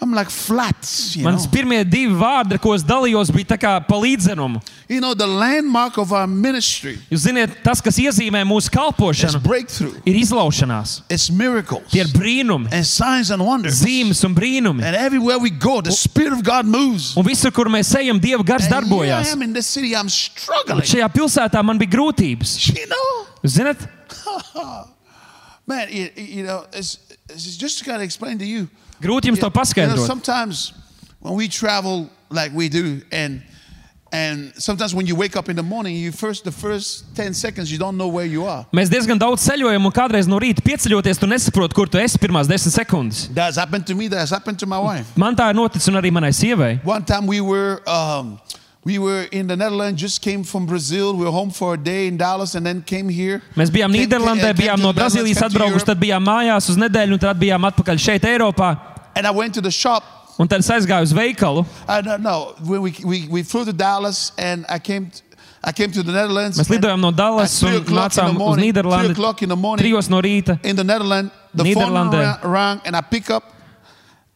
I'm like flat. You know, Mans pirmie divi vārdi, ko es dalījos, bija tā kā palīdzenumu. you know the landmark of our ministry Jūs zināt, tas, kas iezīmē mūsu is kalpošanu, breakthrough, ir izlaušanās. it's miracles, Tie ir brīnumi, and signs and wonders. zīmes un brīnumi. And everywhere we go, the Spirit of God moves. Un visur, kur mēs ejam, Dieva gars And here I darbojās. am in this city, I'm struggling. Šajā pilsētā man bija grūtības. You know, Jūs zināt, man, you, you know, it's, it's just to kind of explain to you. grūti jums to You know, paskaidrot. sometimes when we travel like we do, and and sometimes when you wake up in the morning, you first the first ten seconds you don't know where you are. Mēs diezgan daudz ceļojam, un kādreiz no rīta pieceļoties, tu nesaproti, kur tu esi pirmās desmit sekundes. That's happened to me. That's happened to my wife. Man tā ir noticis, un arī manai sievai. One time we were. Um, we were in the Netherlands, just came from Brazil. We were home for a day in Dallas and then came here. Mēs bijām Came- Nīderlandē, came- came bijām to no the Netherlands, Brazīlijas came to atbraukuši, Europe. tad bijām mājās uz nedēļu, un tad bijām atpakaļ šeit, Eiropā. And I went to the shop. Un tad es aizgāju uz veikalu. Uh, no, no. When we, we, we flew to Dallas and I came to, I came to the Netherlands. Mēs lidojām no Dallas At three un o'clock in the nācām uz morning, three Nīderlandi. o'clock in the morning. Trijos no rīta. in the Netherlands. The phone Nederlanden. ra- rang and I pick up,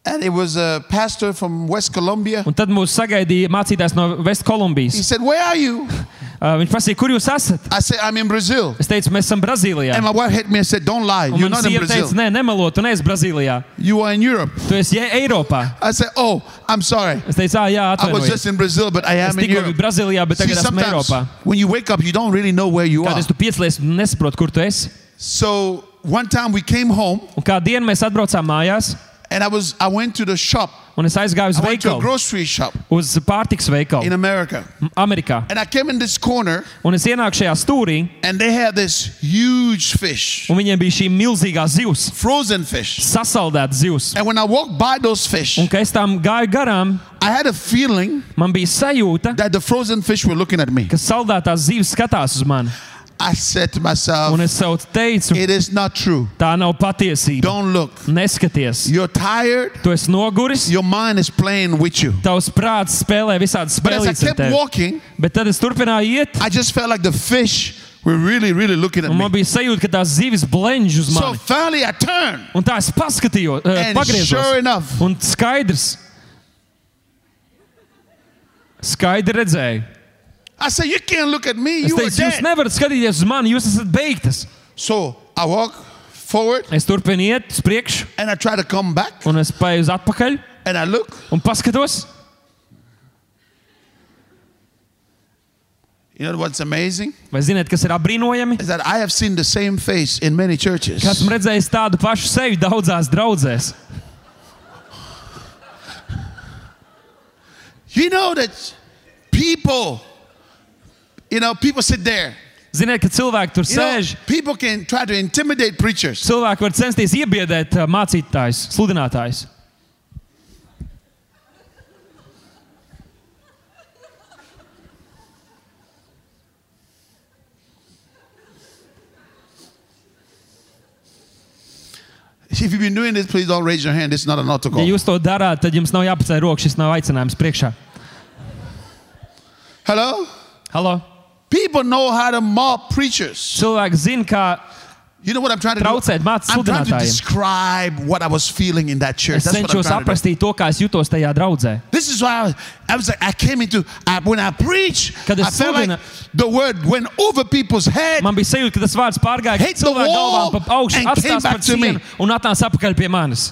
and it was a pastor from West Colombia. Un tad mūs sagaidīja mācītājs no He Vestkolumbijas. said, "Where are you?" Uh, viņš prasīja, kur jūs esat? I said, I'm in Brazil. Es teicu, mēs esam Brazīlijā. And my wife hit me and said, Don't lie. Un You're man not in sieva Brazil. teica, nē, nemelo, tu neesi Brazīlijā. You are in Europe. Tu esi ja, Eiropā. I said, Oh, I'm sorry. Es teicu, ah, jā, I was atvainojiet. just in Brazil, but I Es am in tikko biju Europe. Brazīlijā, bet See, tagad esmu sometimes Eiropā. when you wake up, you don't really know where you are. Kādreiz tu piecelies un nesaproti, kur tu esi. So one time we came home Un kā dienu mēs atbraucām mājās, and I was I went to the shop. un es aizgāju uz I went to a veikalu, grocery shop uz pārtiks in veikalu America. Amerikā. And I came in this corner Un es ienāku šajā stūrī, and they had this huge fish, un viņiem bija šī milzīgā zivs, frozen fish. sasaldēta zivs. And when I walked by those fish, Un kad es tam gāju garām, I had a feeling man bija sajūta, that the frozen fish were looking at me. ka saldētās zivs skatās uz mani. I said to myself, Un es sev teicu, It is not true. tā nav patiesība. Don't look. Neskaties, You're tired. tu esi noguris, Your mind is playing with you. tavs prāts spēlē visādas But as I spēlītas ar kept tevi. walking, Bet tad es turpināju iet, I just felt like the fish were really, really looking at un man me. bija sajūta, ka tās zivis blenž uz So mani. finally I turned. Un tā es paskatījos, uh, And sure pagriezos. enough, Un skaidrs, skaidri redzēju. I said, You can't look at me. Es You are teicu, jūs dead. nevarat skatīties uz mani, jūs esat beigtas. So I walk forward Es turpinu iet uz priekšu, and I try to come back un es paiet uz atpakaļ and I look. un paskatos. You know what's amazing? Vai zināt, kas ir apbrīnojami? Is that I have seen the same face in many churches. Esmu redzējis tādu pašu sevi daudzās draudzēs. You know that people, you know, people sit there. Ziniet, ka cilvēki tur You know, sēž. people can try to intimidate preachers. Cilvēki var censties iebiedēt uh, mācītājus, sludinātājus. If you've been doing this, please don't raise your hand. This is not an altar Ja jūs to darāt, tad jums nav jāpaceļ šis nav aicinājums priekšā. Hello? Halo? People know how to mob preachers. Cilvēki zina, kā You know what I'm trying to do? Traucēt mācīt I'm trying to sludinātājiem. describe what I was feeling in that church. es That's what I'm cenšos trying to do. aprakstīt to, kā es jutos tajā draudzē. This is why I was, I was like, I came into, I, when I preach, Kad I es felt like sludinu- the word went over people's head. Man bija sajūta, ka tas vārds pārgāja Hit the cilvēku wall galvām pa augšu, and came atstās back par to me. cienu un atnāca atpakaļ pie manis.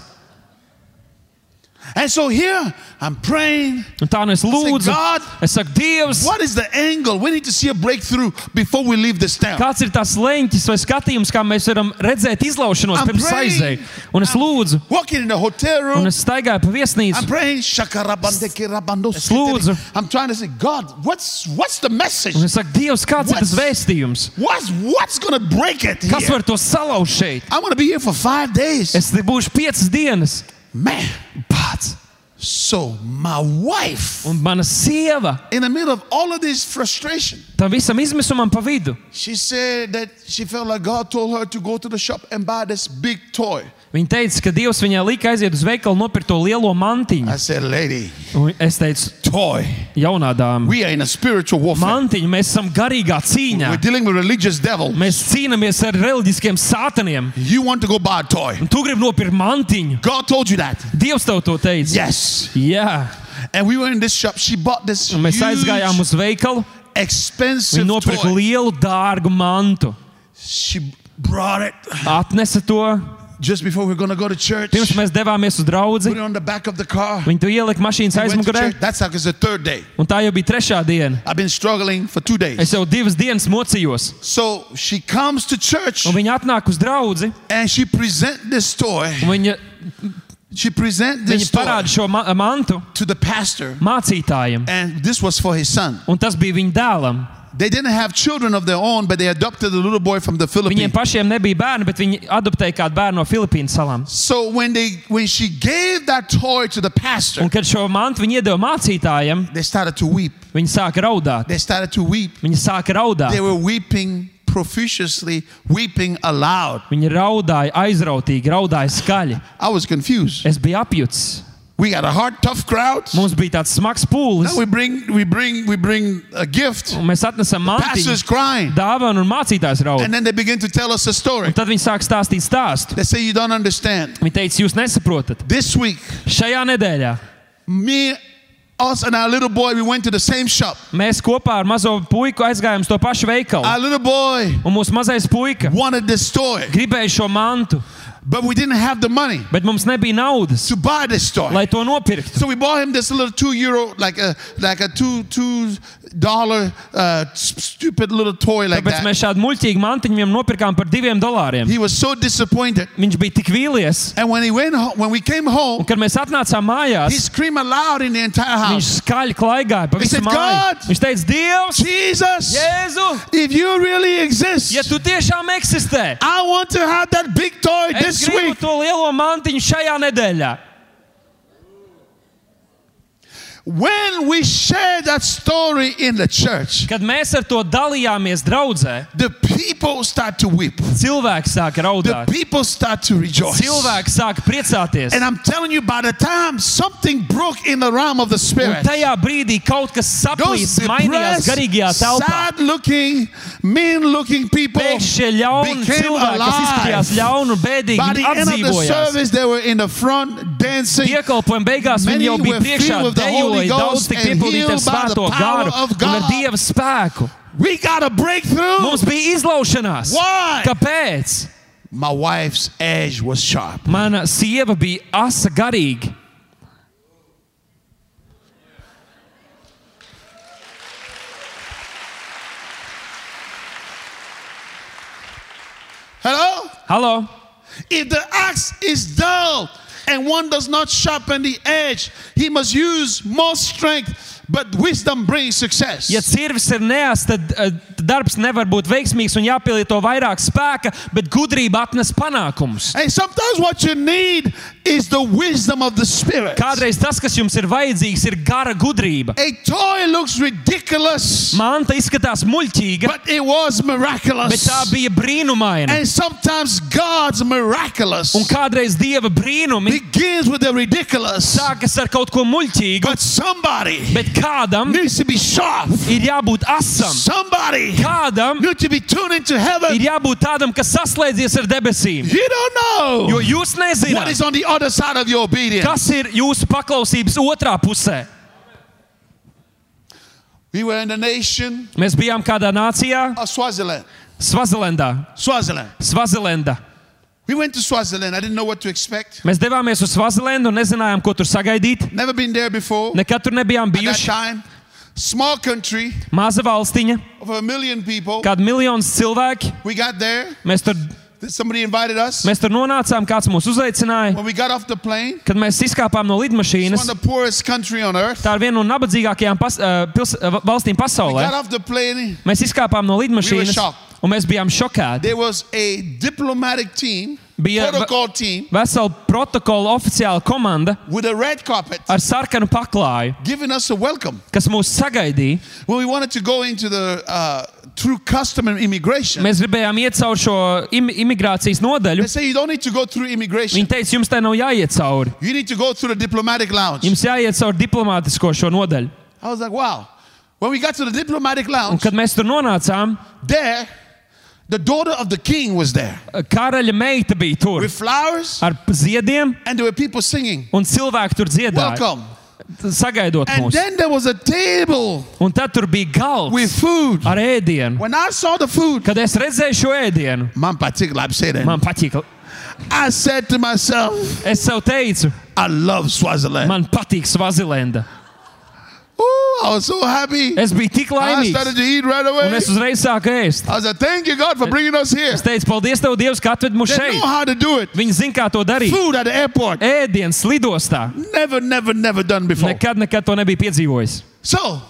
And so here, I'm praying. Un tā nu es lūdzu. God, Es saku, Dievs, What is the angle? We need to see a breakthrough before we leave this town. kāds ir tas leņķis vai skatījums, kā mēs varam redzēt izlaušanos I'm pirms praying. aizēju. Un es lūdzu, Walking in the hotel un room. es staigāju pa I'm viesnīcu. praying. shakarabandeke rabando Es lūdzu. I'm trying to say, God, what's what's the message? Un es saku, Dievs, kāds ir tas What's- vēstījums? What's what's gonna break it? Kas here? var to salauzt šeit? I'm gonna be here for five days. Es būšu piecas dienas. Man, Pats. So my wife, Un mana sieva in the middle of all of this frustration, tam visam izmisumam pa vidu. she said that she felt like God told her to go to the shop and buy this big toy. Viņa teica, ka Dievs viņai lika aiziet uz veikalu nopirkt to lielo mantiņu. I said, lady, Un es teicu, toy. jaunā dāma, We are in a spiritual warfare. mantiņu mēs esam garīgā cīņā. We're dealing with religious devil. Mēs cīnāmies ar reliģiskiem sātaniem. You want to go buy a toy. Un tu gribi nopirkt mantiņu. God told you that. Dievs tev to teica. Yes. Jā, And we were in this shop. She bought this un mēs aizgājām huge, uz veikalu. expensive Viņa nopirka toy. lielu, dārgu mantu. She brought it Atnesa to. just before we are going to go to church. Pirms mēs devāmies uz draugu, Put it on the back of the car. viņi to ielika mašīnas We went to aizmugurē. church. That's like it's the third day. Un tā jau bija trešā diena. I've been struggling for two Es days. jau divas dienas mocījos. So she comes to church Un viņa atnāk uz draugu. and she present this toy. Viņa, She present viņa this toy parāda šo ma mantu to the pastor. mācītājiem. And this was for his son. Un tas bija viņa dēlam. They didn't have children of their own, but they adopted a little boy from the Viņiem Philippines. pašiem nebija bērni, bet viņi adoptēja kādu bērnu no Filipīnu salām. So when they when she gave that toy to the pastor, Un, kad šo mantu viņi iedeva mācītājiem, they started to weep. viņi sāka raudāt. They started to weep. Viņi sāka raudāt. They were weeping profusely, weeping aloud. Viņi raudāja aizrautīgi, raudāja skaļi. I was confused. Es biju apjucis. We got a hard, tough crowd. Mums bija tāds smags pūlis. Now we bring we bring we bring a gift. Un mēs atnesam Pastor's mantu, crying. dāvanu un mācītājs raud. And then they begin to tell us a story. Un tad viņi sāk stāstīt stāstu. They say you don't understand. Viņi teica, jūs nesaprotat. This week, Šajā nedēļā me Us and our little boy, we went to the same shop. Mēs kopā ar mazo puiku aizgājām uz to pašu veikalu. Our little boy Un mūsu mazais puika wanted this toy, gribēja šo mantu, but we didn't have the money bet mums nebija naudas, to buy this toy. lai to nopirktu. So we bought him this little two euro, like a like a two two dollar uh, s- stupid little toy like Tāpēc that. mēs šādu muļķīgu mantiņu viņam nopirkām par diviem dolāriem. He was so disappointed. Viņš bija tik vīlies, And when he went home, when we came un home, kad mēs atnācām he mājās, screamed aloud in the entire viņš house. skaļi klaigāja pa He visu said, māju. "God!" Viņš teica, Dievs, Jesus, Jēzu, if you really exist, ja tu tiešām eksistē, I want to have that big toy es this gribu week. to lielo mantiņu šajā nedēļā. When we share that story in the church, Kad mēs ar to dalījāmies draudzē, the people start to weep. cilvēki The raudāt. people start to rejoice. Cilvēki sāka priecāties. And I'm telling you, by the time something broke in the realm of the Un spirit, tajā brīdī kaut kas saplīst, mainījās garīgajā telpā. sad-looking, mean-looking people Pēkšņi šie ļauni became cilvēki, kas izskatījās un bēdīgi, By the end of the service, they were in the front dancing. Iekalpojuma beigās viņi jau bija priekšā, filled with the Holy dejoja, daudz tik and piepildīti ar by the svēto power garu of un ar God. Dieva spēku. We got a breakthrough. Mums bija izlaušanās. Why? Kāpēc? My wife's edge was sharp. Mana sieva bija asa garīgi. Hello? Hello. If the axe is dull and one does not sharpen the edge, he must use more strength, but wisdom brings success. Ja cirvis ir neas, tad uh, darbs nevar būt veiksmīgs un jāpielieto vairāk spēka, bet gudrība atnes panākumus. And sometimes what you need is the wisdom of the Spirit. Kādreiz tas, kas jums ir vajadzīgs, ir gara gudrība. A toy looks ridiculous, Manta izskatās muļķīga, but it was bet miraculous. tā bija brīnumaina. And sometimes God's miraculous Un kādreiz dieva brīnumi begins with the ridiculous, sākas ar kaut ko muļķīgu, but somebody bet kādam needs to be sharp. ir jābūt asam. Somebody Kādam needs to be tuned into ir heaven. jābūt tādam, kas saslēdzies ar debesīm. You don't know Jo jūs what nezināt, is on the other side of your obedience. kas ir jūsu paklausības otrā pusē. We were in the nation Mēs bijām kādā nācijā, of Swaziland. Svazilendā. We went to Swaziland. I didn't know what to expect. Mēs devāmies uz Svazilendu un nezinājām, ko tur sagaidīt. Never been there before. Nekad tur nebijām At that bijuši. time, small country Maza valstiņa, of a million people. kāda miljonus cilvēki. We got there. Mēs tur, Somebody invited us. mēs tur nonācām, kāds mūs uzaicināja. When we got off the plane, Kad mēs izkāpām no it's lidmašīnas, one of the poorest country on earth. tā ir viena no nabadzīgākajām pas, uh, pils, uh, valstīm We pasaulē. got off the plane. Mēs izkāpām no lidmašīnas, shocked. Un mēs bijām šokēti. There was a diplomatic team, Bija- protocol team, Vesela protokola oficiāla komanda with a red carpet ar sarkanu paklāju, giving us a welcome. kas mūs sagaidīja. When we wanted to go into the uh, through custom and immigration, Mēs gribējām iet cauri šo im imigrācijas they nodaļu. say you don't need to go through immigration. Viņi teica, jums te nav jāiet cauri. You need to go through the diplomatic lounge. Jums jāiet cauri diplomātisko šo nodaļu. I was like, wow. When we got to the diplomatic Un lounge, kad mēs tur nonācām, there, the daughter of the king was there karaļa meita bija tur with flowers, ar ziediem, and there were people singing, un cilvēki tur dziedāja, Welcome. sagaidot And mūs. then there was a table Un tad tur bija galds with food. ar ēdienu. When I saw the food, Kad es redzēju šo ēdienu, man particular, I'm saying man that. patīk. I said to myself, Es sev teicu, I love Swaziland. man patīk Svazilenda. Ooh, I was so happy. Es biju tik I started laimīgs, to eat right un away. es uzreiz sāku ēst. I was like, thank you, God, for bringing us here. Es teicu, paldies, Tev, Dievs, ka atved mūs They šeit. know how to do it. Viņi zina, kā to darīt. Food at the airport. Ēdienas lidostā. Never, never, never done before. Nekad, nekad to nebija piedzīvojis. So,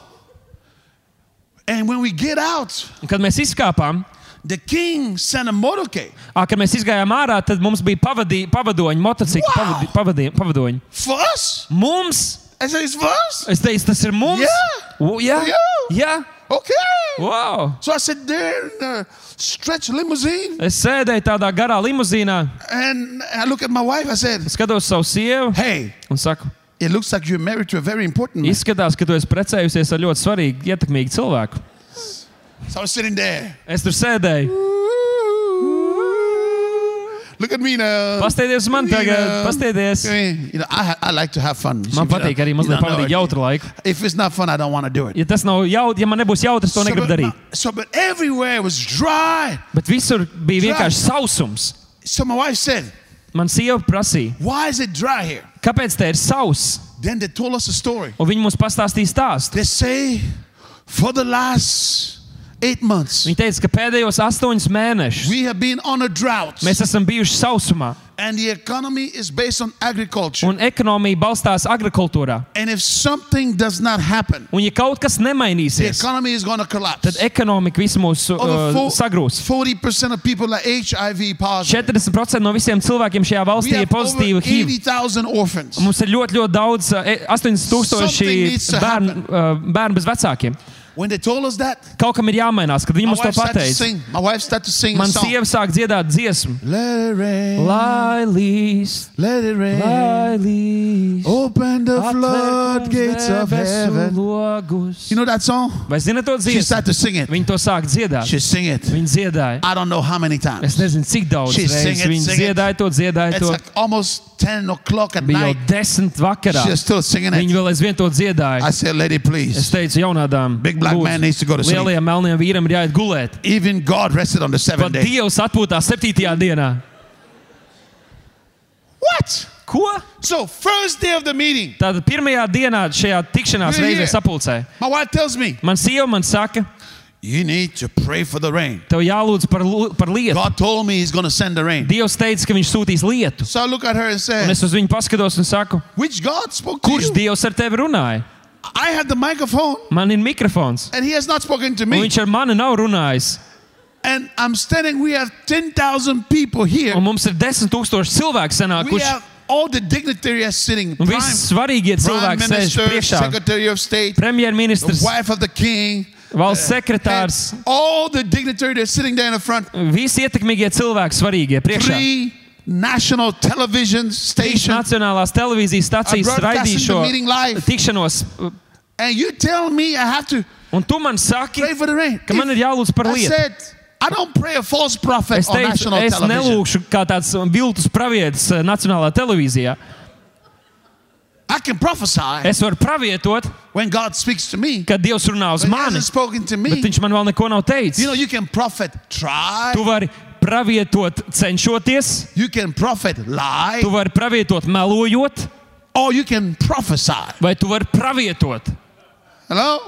and when we get out, Un, kad mēs izkāpām, the king sent a motorcade ā, kad mēs izgājām ārā, tad mums bija pavadī, pavadoņi, motocikli, Wow! pavadi, pavadī, pavadoņi. for us. Mums, I said, it's for us. es teicu, tas ir mums. Yeah. U, jā, Yeah. jā. Okay. Wow. So I said, there in the stretch limousine. Es sēdēju tādā garā limuzīnā, And I look at my wife. I said, skatos savu sievu hey, un saku, it looks like you're married to a very important man. izskatās, ka tu esi precējusies ar ļoti svarīgu, ietekmīgu cilvēku. So I was sitting there. Es tur sēdēju, Look at me now. Pastieties uz mani tagad. Okay, You know, I, I like to have fun. Man patīk arī mazliet pavadīt jautru laiku. If it's not fun, I don't want to do it. Ja tas nav jautri, ja man nebūs jautrs, to So negribu darīt. so, but everywhere was dry. Bet visur bija vienkārši sausums. So my wife said, Man sieva prasīja, Why is it dry here? kāpēc te ir sauss? Then they told us a story. Un viņi mums pastāstīja stāstu. They say, For the last eight months, Viņi teica, ka pēdējos astoņus mēnešus we have been on a drought. mēs esam bijuši sausumā, And the economy is based on agriculture. un ekonomija balstās agrikultūrā. And if something does not happen, Un ja kaut kas the nemainīsies, economy is going to collapse. tad ekonomika visu mūs uh, sagrūs. 40% of people are HIV positive. 40% no visiem cilvēkiem šajā valstī ir pozitīva HIV. 80,000 orphans. Mums ir ļoti, ļoti daudz, uh, e- 80 Something needs tūkstoši to bērnu, uh, bērnu bez vecākiem. When they told us that, Kaut kam ir jāmainās, kad viņi mums to pateica. sing. My wife started to sing a Man sieva sāk dziedāt dziesmu. Let it rain. Lai līs, Let it rain. lai līs. Open the floodgates of heaven. logus. You know that song? Vai zinat to She dziesmu? started to sing it. Viņi to sāk dziedāt. She sing it. Viņi dziedāja. I don't know how many Es times. nezinu, cik daudz She reizes viņi sing it. dziedāja to, dziedāja It's to. like almost 10 o'clock at Bija jau night. desmit vakarā. She's still singing it. vēl aizvien to dziedāja. I said, lady, Es please. teicu, jaunādām, Big black man needs to go to sleep. lielajam melnajam vīram ir jāiet gulēt. Even God rested on the Pat seventh day. Dievs atpūtās septītajā dienā. What? Ko? So, first day of the meeting, Tātad pirmajā dienā šajā tikšanās reizē sapulcē. my wife tells me, Man sieva man saka, You need to pray for the rain. tev jālūdz par, par lietu. God told me He's going to send the rain. Dievs teica, ka viņš sūtīs lietu. So I look at her and Un say, es uz viņu paskatos un saku, Which God spoke to kurš you? Dievs ar tevi runāja? I had the microphone Man ir mikrofons. and He has not spoken to Un me. viņš ar mani nav runājis. And I'm standing, we have 10,000 people here. Un mums ir desmit tūkstoši cilvēku We sanākuši. all the dignitaries sitting. Un Prime, svarīgie prime cilvēki sēž minister, priekšā. Secretary of State, Premjerministrs, wife of the king, valsts sekretārs, all the dignitaries sitting there in the front. visi ietekmīgie cilvēki svarīgie priekšā. Three national television Trīs stations. nacionālās televīzijas broadcasting raidīja šo tikšanos. And you tell me I have to Un tu man saki, pray for the rain. ka man ir jālūdz par lietu. said, I don't pray a false prophet Es on teicu, national es nelūkšu kā tāds viltus pravietis eh, Nacionālajā televīzijā. I can prophesy Es varu pravietot, when God speaks to me. kad Dievs runā uz mani, to bet me. viņš man vēl neko nav teicis. You know, you can prophet try. Tu vari pravietot cenšoties, You can prophet lie. tu vari pravietot melojot, Or you can prophesy. vai tu vari pravietot. Hello?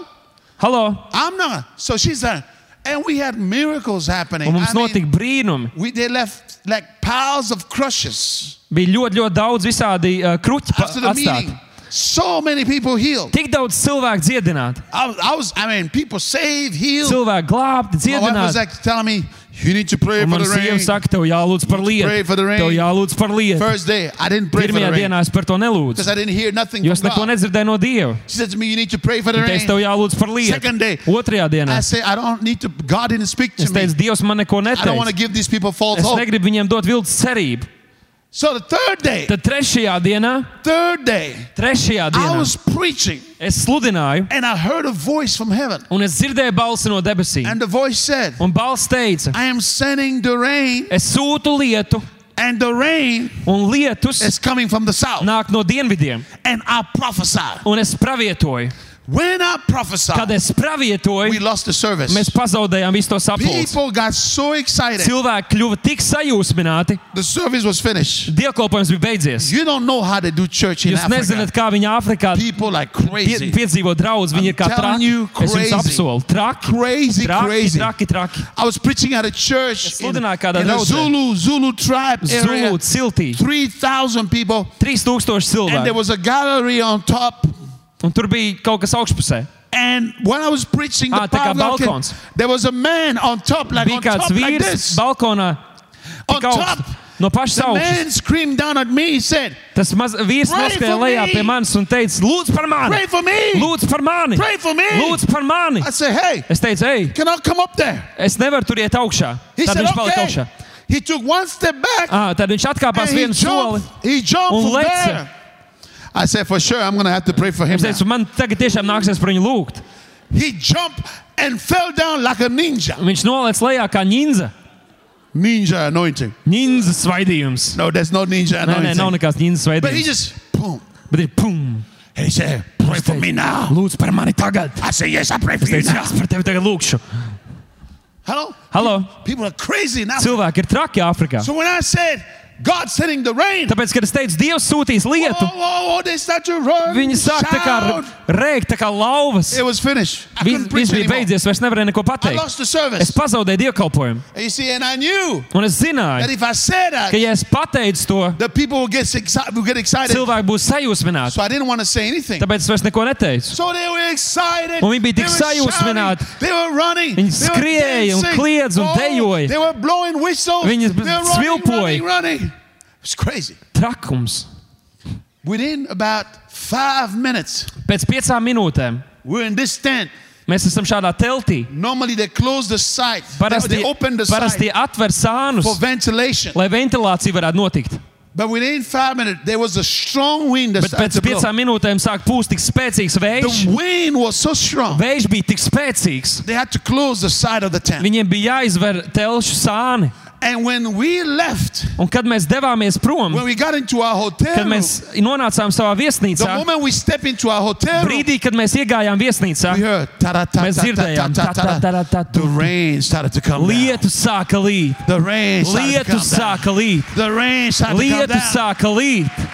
Halo! I'm not. So she's there. And we had miracles happening. Un mums I mean, notika brīnumi. we, they left like piles of crushes Bija ļoti, ļoti daudz visādi uh, kruķi atstāti. So many people healed. Tik daudz cilvēku dziedināti, I, was- I was, I mean, people saved, healed. cilvēki glābti, My wife was dziedināti. like telling me, you need to pray Un for man the sieva rain. saka, tev jālūdz par Pray lietu. for the rain. Tev jālūdz par lietu. First day, I didn't pray for Pirmajā the rain dienā es par to nelūdzu. because I didn't hear nothing Jo es from neko God. nedzirdēju no Dieva. She said to me, you need to pray for the Viņa teica, tev rain. jālūdz par lietu. Second day. Otrajā dienā I said, I don't need to, God didn't speak to es me. teicu, Dievs man neko I don't want to neteica. give these people false Es hope. negribu viņiem dot viltus cerību. So the third day, Tad trešajā dienā, third day, trešajā I dienā was preaching es sludināju, and I heard a voice from heaven. un es dzirdēju balsi no debesīm. And the voice said, Un balss teica, I am sending the rain, es sūtu lietu, and the rain un lietus is coming from the south. nāk no dienvidiem. And I prophesy. Un es pravietoju. When I prophesy, Kad es pravietoju, we lost the service. mēs pazaudējām visu to sapulci. People got so excited. Cilvēki kļuva tik sajūsmināti, The service was finished. dievkalpojums bija beidzies. You don't know how they do church in Jūs Africa. nezināt, kā viņi Āfrikā People like pie, crazy. piedzīvo draudz. Viņi ir kā I'm telling traki. you, Es jums crazy. apsolu, traki, Crazy, traki, crazy. traki, traki. I was preaching at a church Es in, sludināju kādā in a draudzē. Zulu Zulu tribe area. Zulu ciltī. 3,000 people. 3000 And there cilvēku. was a gallery on top. Un tur bija kaut kas augšpusē. And when I was preaching, the Ah, power of God there was a man on top, like on top like vīrs this. balkonā. On augstu. top. No pašas The augšas. man screamed down at me. He said, Tas maz, vīrs for lejā me. pie manis un teica, lūdzu par mani! Pray for me. Lūdzu par mani! Pray for me. Lūdzu par mani! I said, Hey, Es teicu, ej, can I come up there? es nevaru tur iet augšā. He Tad said, viņš palika Okay. augšā. He took one step back Ah, tad viņš atkāpās vienu soli. jumped, he jumped un leca. There. I said, For sure, I'm going to have to pray for him. Es now." teicu, man tagad tiešām nāksies par viņu lūgt. He jumped and fell down like a ninja. Un Viņš nolaiž lejā kā ņinza. ninja anointing. Ninjas svaidījums. No, there's no ninja Nē, nē, nav anointing. nekāds ninjas But he svaidījums. just, boom. Bet ir pum! And he said, pray for me now. Lūdzu par mani tagad! I said, yes, I pray for Es you teicu, now. es par tevi tagad lūkšu. Hello? Halo! People are crazy now. Cilvēki ir traki Āfrikā. So when I said, God sending the rain, Tāpēc, kad es teicu, Dievs sūtīs oh, lietu, oh, oh, they start to run, viņi sāk tā kā rēkt, tā kā lauvas. It was finished. I Viss bija beidzies, vairs nevarēju neko I pateikt. lost the Es service. pazaudēju dievkalpojumu. You see, and I knew Un es zināju, that if I said that, ka, ja es pateicu to, the people would get, would get excited. cilvēki būs sajūsmināti. So I didn't want to say anything. Tāpēc es vairs neko neteicu. So they were excited. Un viņi bija They tik were sajūsmināti. They were running. Viņi They were skrieja un dancing. un Oh, dejoja. They were blowing whistles. Viņi svilpoja. running, running. It was crazy. Trakums. Within about five minutes, Pēc piecām minūtēm we're in this tent. mēs esam šādā teltī. Normally they close the site. They, Parasti, they open the parasti site atver sānus, for ventilation. lai ventilācija varētu notikt. But within five minutes, there was a strong wind that Bet started pēc to blow. piecām minūtēm sāk pūst tik spēcīgs vējš. The wind was so strong. Vējš bija tik spēcīgs. They had to close the side of the tent. Viņiem bija jāizver telšu sāni. And when we left, Un kad mēs devāmies prom, when we got into our hotel kad mēs nonācām savā the viesnīcā, moment we step into our hotel brīdī, kad mēs iegājām viesnīcā, mēs dzirdējām, ta-ta-ta, ta-ta. ta-ta-ta-ta-ta. the rain started to come down. lietu sāka līt. The rain started to Lietu come down. sāka līt. The rain started to come Lietu down. sāka līt.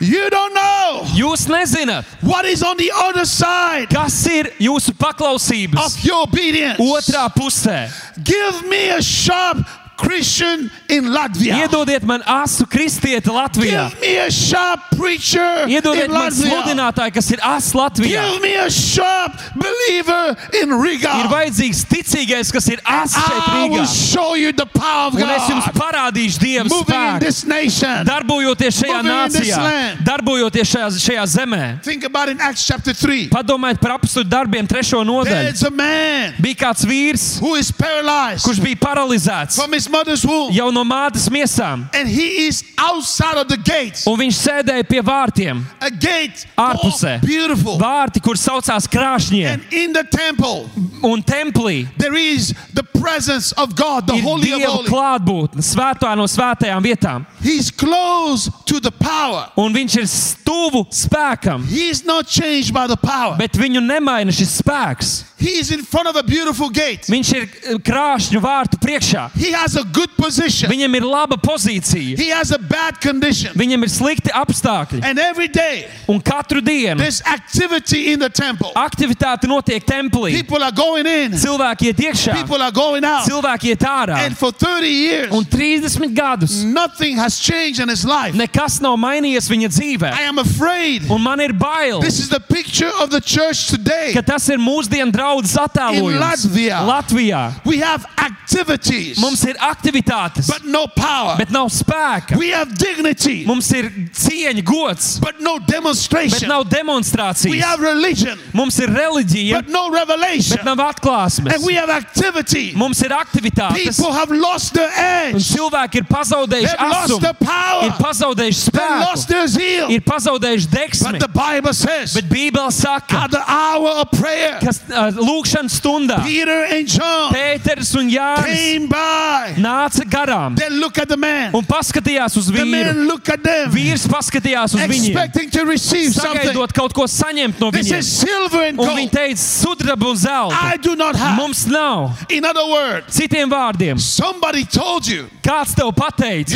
You don't know Jūs nezināt, what is on the other side kas ir jūsu paklausības of your obedience. otrā pusē. Give me a sharp Christian in Latvia. Iedodiet man asu kristieti Latvijā. Give me a sharp preacher Iedodiet in man Latvia. sludinātāju, kas ir as Latvijā. Give me a sharp believer in Riga. Ir vajadzīgs ticīgais, kas ir as šeit I will Rīgā. show you the power of Un es jums God parādīšu Dieva moving in spēku. this nation. Darbojoties šajā Moving in this nācijā, land. darbojoties šajā, šajā zemē. Think about in Acts chapter 3. Padomājiet par apstuļu darbiem, trešo nodaļu. There's a man Bija kāds vīrs, who is paralyzed kurš bija paralizēts from his mother's womb. jau no mātes miesām, And he is outside of the gates. un viņš sēdēja pie vārtiem. A gate. Ārpusē. Oh, beautiful. Vārti, kur saucās krāšņie, And in the temple, un templī there is the presence of God, the ir Holy of Dieva Holies. klātbūtne, svētā no svētajām vietām. He's close to the power. Un viņš ir stuvu spēkam, He is not changed by the power. bet viņu nemaina šis spēks. He is in front of a beautiful gate. Viņš ir eh, krāšņu vārtu priekšā. He has a good position. Viņam ir laba pozīcija, He has a bad condition. viņam ir slikti apstākļi. And every day, Un katru dienu there's activity in the temple. aktivitāte notiek templī. People are going in, Cilvēki iet iekšā, people are going out. cilvēki iet ārā. And for 30 years, Un 30 gadus nothing has changed in his life. nekas nav mainījies viņa dzīvē. I am afraid Un man ir bail, this is the picture of the church today. ka tas ir mūsdienu draudzes attēlojums. In Latvia. Latvijā We have activities, mums ir aktivitātes, but no power. bet nav spēka. We have dignity, Mums ir cieņa, gods, but no bet demonstration. nav We demonstrācijas. have religion, Mums ir reliģija, but no revelation. bet nav atklāsmes. And we have activity. Mums ir aktivitātes, People have lost their un edge. cilvēki ir pazaudējuši They've lost asumu, the power. ir pazaudējuši They lost spēku, their zeal. ir pazaudējuši deksmi. But the Bible says, Bet Bībele saka, at the hour of prayer, ka uh, lūkšanas stundā Peter and John Pēters un Jānis came by. Nāca garām They look at the man. un paskatījās uz The vīru. man look at them, Vīrs paskatījās uz viņiem, expecting to receive something. sagaidot kaut ko saņemt no This viņiem. is silver and Un gold. viņi teica, sudraba un zelta. I do not have. Mums nav. In other words, Citiem vārdiem, somebody told you kāds tev pateica,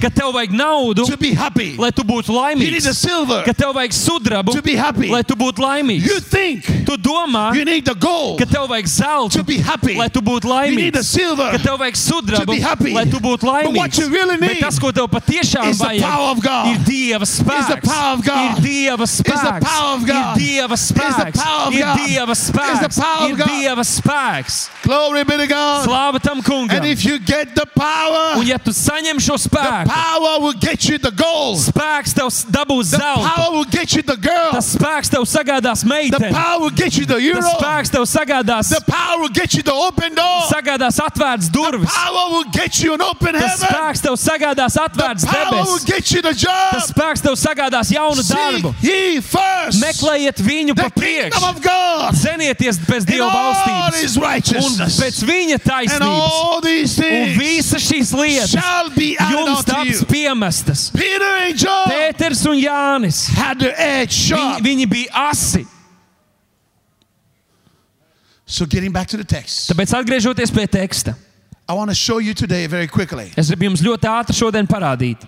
ka tev vajag naudu, to be happy. lai tu būtu You need the laimīgs, silver ka tev vajag sudrabu, to be happy. lai tu būtu laimīgs. You think Tu domā, gold ka tev vajag zeltu, to be happy. lai tu būtu You need the laimīgs. silver Ka tev vajag sudrabu, to be happy. lai tu būtu But what laimīgs. you really Bet need tas, ko tev patiešām is the vajag, power of God. ir Dieva spēks. Ir Dieva spēks. Ir Dieva spēks. Ir. Dieva spēks. Ir. Dieva spēks. Glory be to God. Slāva tam And kungam. if you get the power, Un ja tu saņem šo the spēku, power will get you the gold. spēks tev dabūs The zeltu. power will get you the girl. Tas spēks tev sagādās The meiteni. power will get you the Tas spēks tev sagādās, The power will get you the open door. sagādās atvērts durvis. Power will get get you an open Tas spēks tev sagādās atvērts debesis. Tas spēks tev sagādās jaunu Seek darbu. Meklējiet viņu pa priekšu. Zenieties and Dieva valstības un pēc viņa taisnības. Un visas šīs lietas shall be added jums taps piemestas. Peter and John Pēters un Jānis. Viņi, viņi bija asi. So getting back to the text, Tāpēc atgriežoties pie teksta, I want to show you today very quickly. es gribu jums ļoti ātri šodien parādīt,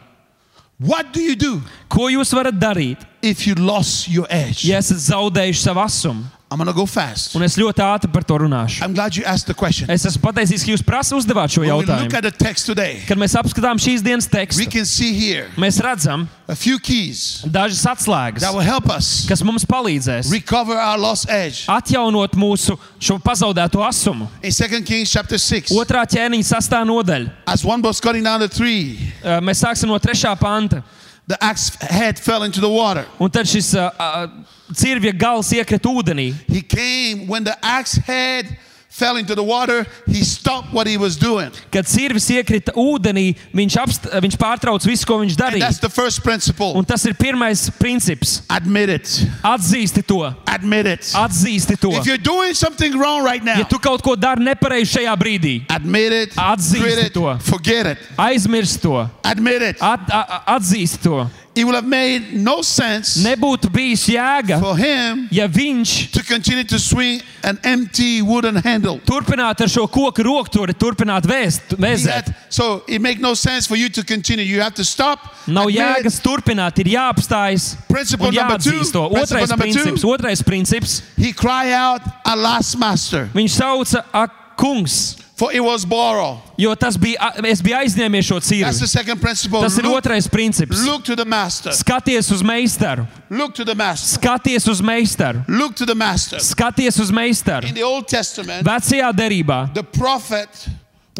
What do you do ko jūs varat darīt, if you lost your edge? ja esat zaudējuši savu asumu. I'm going to go fast. Un es ļoti ātri par to runāšu. I'm glad you asked the question. Es esmu pateicīgs, ka jūs prasa uzdevāt šo When we look jautājumu. at the text today, Kad mēs apskatām šīs dienas we tekstu, can see here mēs redzam a few keys dažas atslēgas, that will help us kas mums palīdzēs recover our lost edge. atjaunot mūsu šo pazaudēto asumu. In 2 Kings chapter 6, Otrā ķēniņa sastā nodaļa. as one was cutting down the tree, Uh, Mēs sāksim no trešā panta. the axe head fell into the water. Un tad šis uh, uh, cirvja gals iekrita ūdenī. He came when the axe head fell into the water, he stopped what he was doing. Kad cirvis iekrita ūdenī, viņš, apst, viņš pārtrauca visu, ko viņš And darīja. that's the first principle. Un tas ir pirmais princips. Admit it. Atzīsti to. Admit it. Atzīsti to. If you're doing something wrong right now, Ja tu kaut ko dari nepareizi šajā brīdī, admit it, Atzīsti quit it, to. forget it. aizmirsti to. Admit it. At, a, a- atzīsti to. It will have made no sense Nebūtu bijis jēga, for him ja viņš to continue to swing an empty wooden handle. turpinātu ar šo koku rokturi, turpinātu vēst, He vēzēt. had- so it make no sense for you to continue. You have to stop. Nav admit, jēgas turpināt, ir jāapstājas Principle un number two. jāatzīst to. Principle Otrais number two. princips, otrais princips. He cry out, "Alas, master!" Viņš sauca, ak, kungs, For it was borrow. jo tas bija, a- es biju aizņēmies šo That's the cīru. second principle. Tas ir Look, otrais princips. look to the master. Skaties uz meistaru, Look to the master. skaties uz meistaru, Look to the master. skaties uz meistaru. In the Old Testament, Vecajā derībā the prophet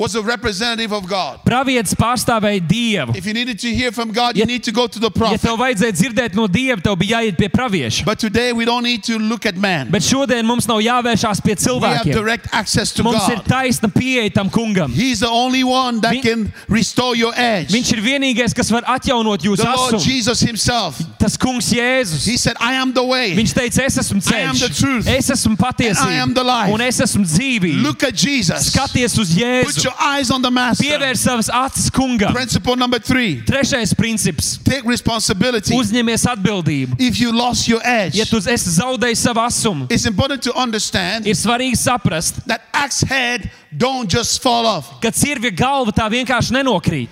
was a representative of God. pravietis pārstāvēja Dievu. If you needed to hear from God, you Ja- need to go to the Ja prophet. tev vajadzēja dzirdēt no Dieva, tev bija jāiet pie pravieša. But today we don't need to look at man. Bet šodien mums nav jāvēršās pie We have cilvēkiem. direct access to Mums ir God. taisna pieeja tam kungam. He's the only one that Vi- can restore your edge. Viņš ir vienīgais, kas var atjaunot jūsu The Lord asumu. Jesus Himself. Tas kungs Jēzus. He said, I am the way. Viņš teica, es esmu I am the ceļš, truth. es esmu And I am the life. patiesība un es esmu dzīvība. Look at Jesus. Skaties uz Jēzu. Your eyes on the Master. Pievērs savas acis kungam. Principle number three Trešais princips take responsibility. - uzņemies atbildību. If you lost your edge, Ja tu esi zaudējis savu asumu, it's important to understand ir svarīgi saprast, that axe head don't just fall off. ka cirvja galva tā vienkārši nenokrīt.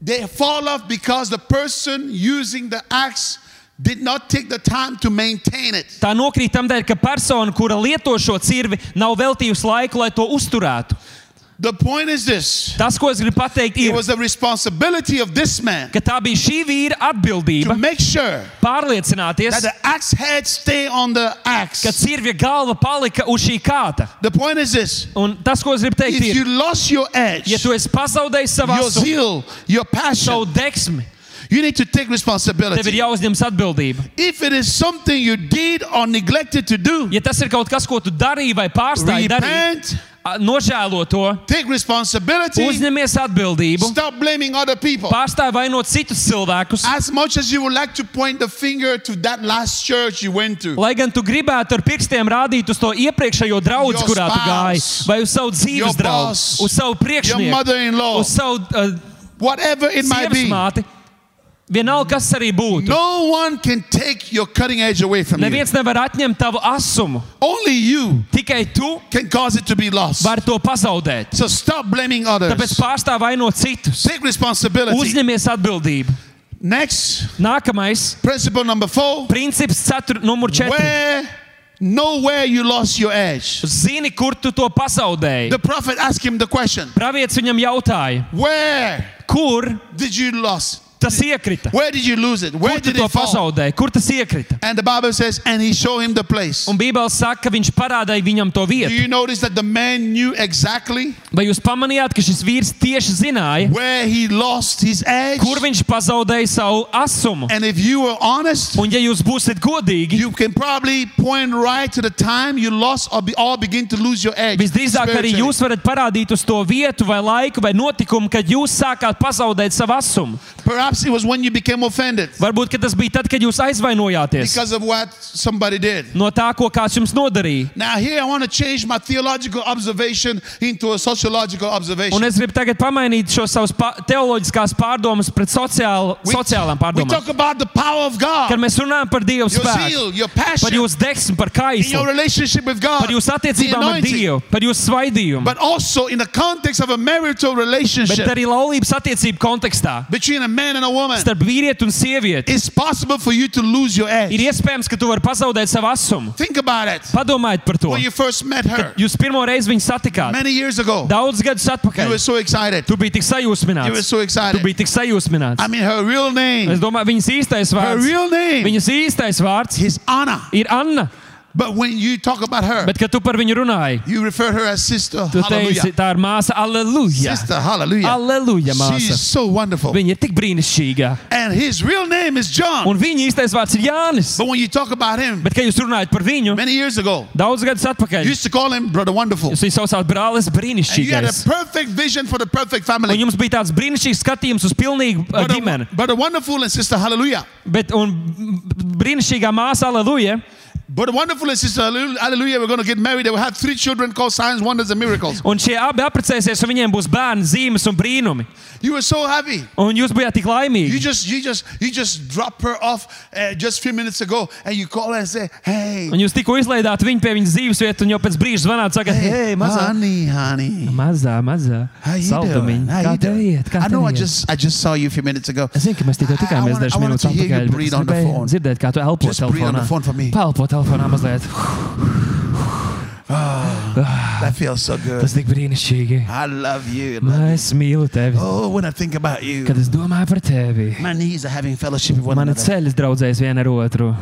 They fall off because the person using the axe did not take the time to maintain it. Tā nokrīt tam dēļ, ka persona, kura lieto šo cirvi, nav veltījusi laiku, lai to uzturētu. The point is this Tas, ko es gribu pateikt, it ir, was the responsibility of this man ka tā bija šī vīra to atbildība make sure pārliecināties, that the axe head stay on the axe. ka cirvja galva palika uz šī kāta. The point is this Un tas, ko es gribu teikt, if you ir, lost your edge, ja tu esi pazaudējis savu your asumu, zeal, your savu passion, deksmi, you need to take tev ir responsibility. jāuzņemas atbildība. If it is something you did or neglected to do, Ja tas ir kaut kas, ko tu darīji vai pārstāji darīt, repent, a, nožēlo to, take responsibility, uzņemies atbildību, stop blaming other people. pārstāj vainot citus cilvēkus. As much as you would like to point the finger to that last church you went to, Lai gan tu gribētu ar pirkstiem rādīt uz to iepriekšējo draugu, Your kurā tu gāji, spouse, vai uz savu your dzīves draugu, boss, uz savu your priekšnieku, mother-in-law, uz savu uh, whatever it might be, sievasmāti, vienalga kas arī būtu. no one can take your cutting edge away from you. Neviens nevar atņemt tavu asumu. Only you Tikai tu can cause it to be lost. vari to pazaudēt. So stop blaming Tāpēc others. pārstāv vainot citus. Take responsibility. Uzņemies atbildību. Next, Nākamais principle number four princips, cetur, numur 4. where know where you lost your edge. Zini, kur tu to pazaudēji. The prophet asked him the question Pravietis viņam jautāja, Where kur did you lose Tas iekrita. Where did you lose it? Where Kur tu did it fall? pazaudēji? Kur tas iekrita? And the Bible says, and he showed him the place. Un Bībele saka, ka viņš parādīja viņam to Do vietu. you notice that the man knew exactly Vai jūs pamanījāt, ka šis vīrs tieši zināja, where he lost his edge? kur viņš pazaudēja savu asumu? And if you were honest, Un, ja jūs būsiet godīgi, you can probably point right to the time you lost or be, all begin to lose your edge. visdrīzāk arī spiritually. jūs varat parādīt uz to vietu, vai laiku, vai notikumu, kad jūs sākāt pazaudēt savu asumu. Perhaps it was when you became offended Varbūt ka tas bija tad, kad jūs aizvainojāties because of what somebody did. no tā, ko kāds jums nodarīja. Now, here I want to change my theological observation into a sociological observation. Un es gribu tagad pamainīt šo savus pa teoloģiskās pārdomas pret sociālu, sociālām we pārdomām. talk about the power of God, Kad mēs runājam par Dieva your spēku, zeal, your par passion, jūsu deksmi, par in your kaislu, relationship with God, par jūsu the attiecībām ar anointing, Dievu, par jūsu svaidījumu, but also in the context of a marital bet relationship arī laulības attiecību kontekstā between a man and a woman. Starp vīrieti un sievieti. It's possible for you to lose your edge. Ir iespējams, ka tu vari pazaudēt savu asumu. Think about it. Padomājiet par to. When you first met her Jūs pirmo reizi viņu satikāt many years ago, daudz gadus you atpakaļ. were so excited. Tu biji tik You were sajūsmināts. so Tu excited. biji tik sajūsmināts. I mean, her real Es name, domāju, viņas īstais her vārds. real name Viņas īstais vārds is Anna. ir Anna. But when you talk about her, Bet, kad tu par viņu runāji, you refer her as sister. tu Hallelujah. teici, tā ir māsa Aleluja. Sister, hallelujah. Aleluja, She's māsa. so wonderful. Viņa ir tik brīnišķīga. And his real name is John. Un viņa īstais vārds ir Jānis. But when you talk about him, Bet, kad jūs runājat par viņu, many years ago, daudz gadus you atpakaļ, used to call him Brother Wonderful. jūs viņu saucāt brālis And you had a brīnišķīgais. perfect vision for the perfect Un family. jums bija tāds brīnišķīgs skatījums uz pilnīgu uh, Brother, ģimeni. Brother Wonderful and Sister Hallelujah. Bet, un brīnišķīgā māsa Aleluja. Brother Wonderful and Sister Hallelujah, Hallelujah, we're going to get married. They will have three children called signs, wonders, and miracles. Un šie abi apprecēsies, un viņiem būs bērni, zīmes un brīnumi. You were so happy. Un jūs bijāt tik You laimīgi. just, you just, you just drop her off uh, just a few minutes ago, and you call her and say, "Hey, Un jūs tikko izlaidāt viņu pie viņas dzīves vietas, un jau pēc brīža zvanāt, sakāt, hei, mazā. honey, honey, Mazā, mazā. how you doing? Saldumiņa. How Kā you tev doing? iet? Kā I know tev I iet? just, I just saw you a few minutes ago. Es zinu, ka mēs tikko I- I tikāmies wanna- dažas I wanted minūtes to hear you atpakaļ. bet breathe es on the gribēju phone. Dzirdēt, kā tu elpo Just breathe on the telefonā. phone for me. Pelpo telefonā Kaufmann haben wir mazliet. That feels so good. Tas tik brīnišķīgi. I love you. Es mīlu tevi. Oh, when I think about you, Kad es domāju par tevi, my knees are having fellowship with one mani another. ceļas draudzēs viena ar otru.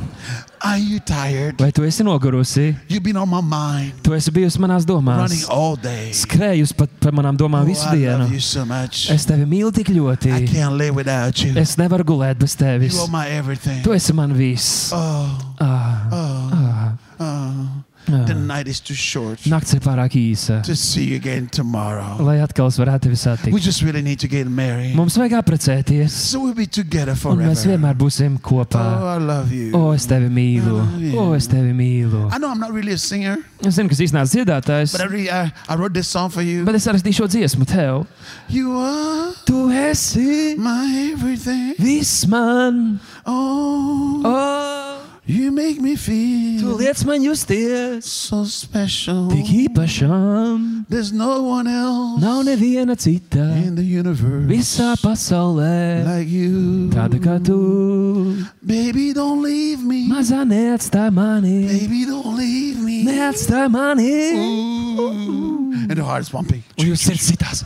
Are you tired? Vai tu esi nogurusi? You've been on my mind, Tu esi bijusi manās running domās. all day. Skrējusi pat par manām domām Oh, visu I love dienu. you so much. Es tevi mīlu tik I ļoti. can't live without you. Es nevaru gulēt bez tevis. You are my everything. Tu esi man viss. Oh, Ah, oh, ah, oh. The night is too short Nakts ir pārāk īsa, to see you again tomorrow. lai atkal es varētu tevi We satikt. just really need to get married. Mums vajag apprecēties, So we'll be together un forever. mēs vienmēr būsim Oh, kopā. I love you. O, es tevi mīlu, o, es tevi mīlu. I know I'm not really a singer, Es zinu, ka es īstenībā esmu dziedātājs, but I, really, I, I wrote this song for you. bet es rakstīšu šo dziesmu tev. You are Tu esi my everything. viss man, Oh, o, you make me tu feel liec man justies so special. tik īpašām. There's no one else Nav neviena cita in the universe visā pasaulē, like you. tāda kā tu. Baby, don't leave me. Mazā neatstāj mani, Baby, don't leave me. neatstāj mani. Ooh. And the heart is pumping. Un jūs sirds citās.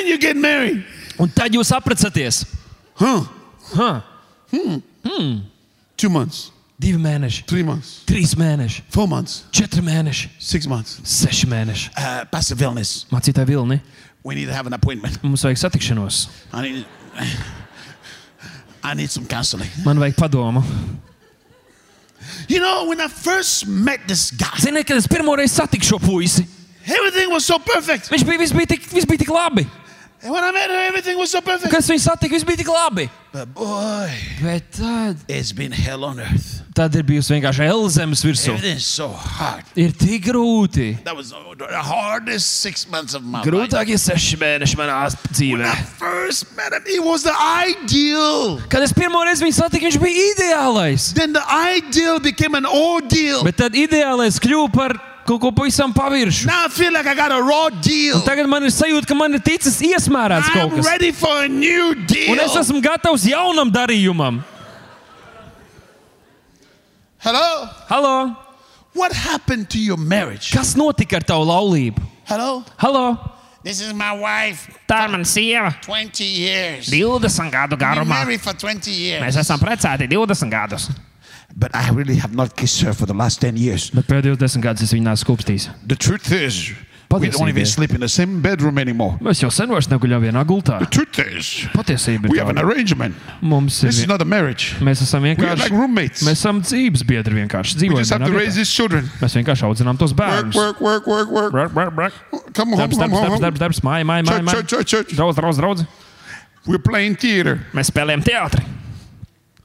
Then you get married. Un tad jūs apprecēties. Huh? Huh. Two months, Divi mēneši, three months, trīs mēneši, four months, četri mēneši, six months. seši mēneši. Uh, Pastor Vilnis, Mācītāji Vilni, we need to have an appointment. mums vajag satikšanos. I need, I need some counseling. Man vajag padomu. You know, when I first met this guy, Ziniet, kad es pirmo reizi satiku šo puisi, everything was so perfect. viņš bija, viss bija tik, viss bija tik labi. And when I met her, everything was so perfect. Kad es viņu satiku, viss bija tik labi. But boy, Bet tad, it's been hell on earth. tad ir bijusi vienkārši Elzemes virsū. Everything's so hard. Ir tik grūti. That was the hardest six months of my life. Grūtākie seši mēneši manā dzīvē. I first met him, it was the ideal. Kad es pirmo reizi viņu satiku, viņš bija ideālais. Then the ideal became an ordeal. Bet tad ideālais kļuva par kaut ko pavisam paviršu. Now I feel like I got a raw deal. Tagad man ir sajūta, ka man ir ticis iesmērēts kaut I'm kas. ready for a new deal. Un es esmu gatavs jaunam darījumam. Hello? Halo! What happened to your marriage? Kas notika ar tavu laulību? Hello? Halo! This is my wife. Tā ir mana sieva. 20 years. 20 gadu garumā. married for 20 years. Mēs esam precēti 20 gadus. But I really have not kissed her for the last 10 years. Bet pēdējos 10 gadus es viņu neesmu skūpstījis. The truth is, we don't even sleep in the same bedroom anymore. Mēs jau sen vairs neguļam vienā gultā. The truth is, Patiesība we ir have an tāda. arrangement. Mums ir. This is not a marriage. Mēs esam We are vienkārši. like roommates. Mēs esam dzīves biedri vienkārši. We Dzīvojam just have vienā to raise vietā. these children. Mēs vienkārši audzinām tos Work, bērnus. work, work, work, work. Brr, brr, brr. Come home, Darbs, home, darbs, home, darbs, home. darbs, darbs, māja, māja, māja. Church, māja. church, church, church. Draudz, draudz, draudz. We're playing theater. Mēs spēlējam teātri.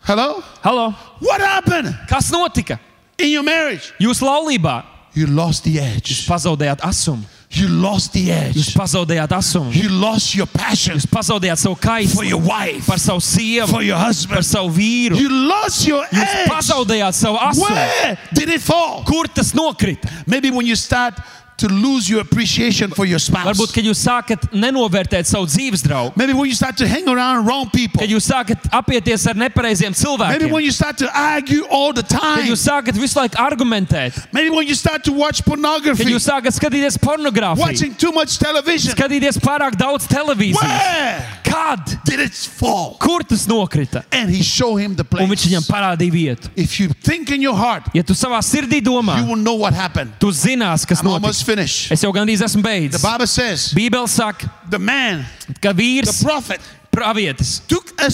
Hello? Halo! What happened Kas notika? in your marriage? Jūs laulībā You lost the edge. pazaudējāt asumu. You lost the Jūs edge. pazaudējāt asumu. You lost your passion Jūs pazaudējāt savu for your kaistu wife, par savu sievu, for your par husband. savu vīru. You lost your Jūs edge. pazaudējāt savu asumu. Where did it fall? Kur tas nokrita? Maybe when you start to lose your appreciation for your spouse. Varbūt, kad jūs sākat nenovērtēt savu dzīves draugu, Maybe when you start to hang around wrong people. kad jūs sākat apieties ar nepareiziem Maybe cilvēkiem, when you start to argue all the kad time. jūs sākat visu laiku argumentēt, Maybe when you start to watch kad pornography, jūs sākat skatīties pornogrāfiju, watching too much television. skatīties pārāk daudz televīzijas. Where Kad? did it fall? Kur tas nokrita? And he showed him the Un viņš place. viņam parādīja vietu. If you think in your heart, Ja tu savā sirdī domā, you will know what happened. tu zinās, kas notiks. Finished. Es jau gandrīz esmu The beidzis. Bible says Bībele saka, the man, ka the vīrs, prophet, pravietis, took a,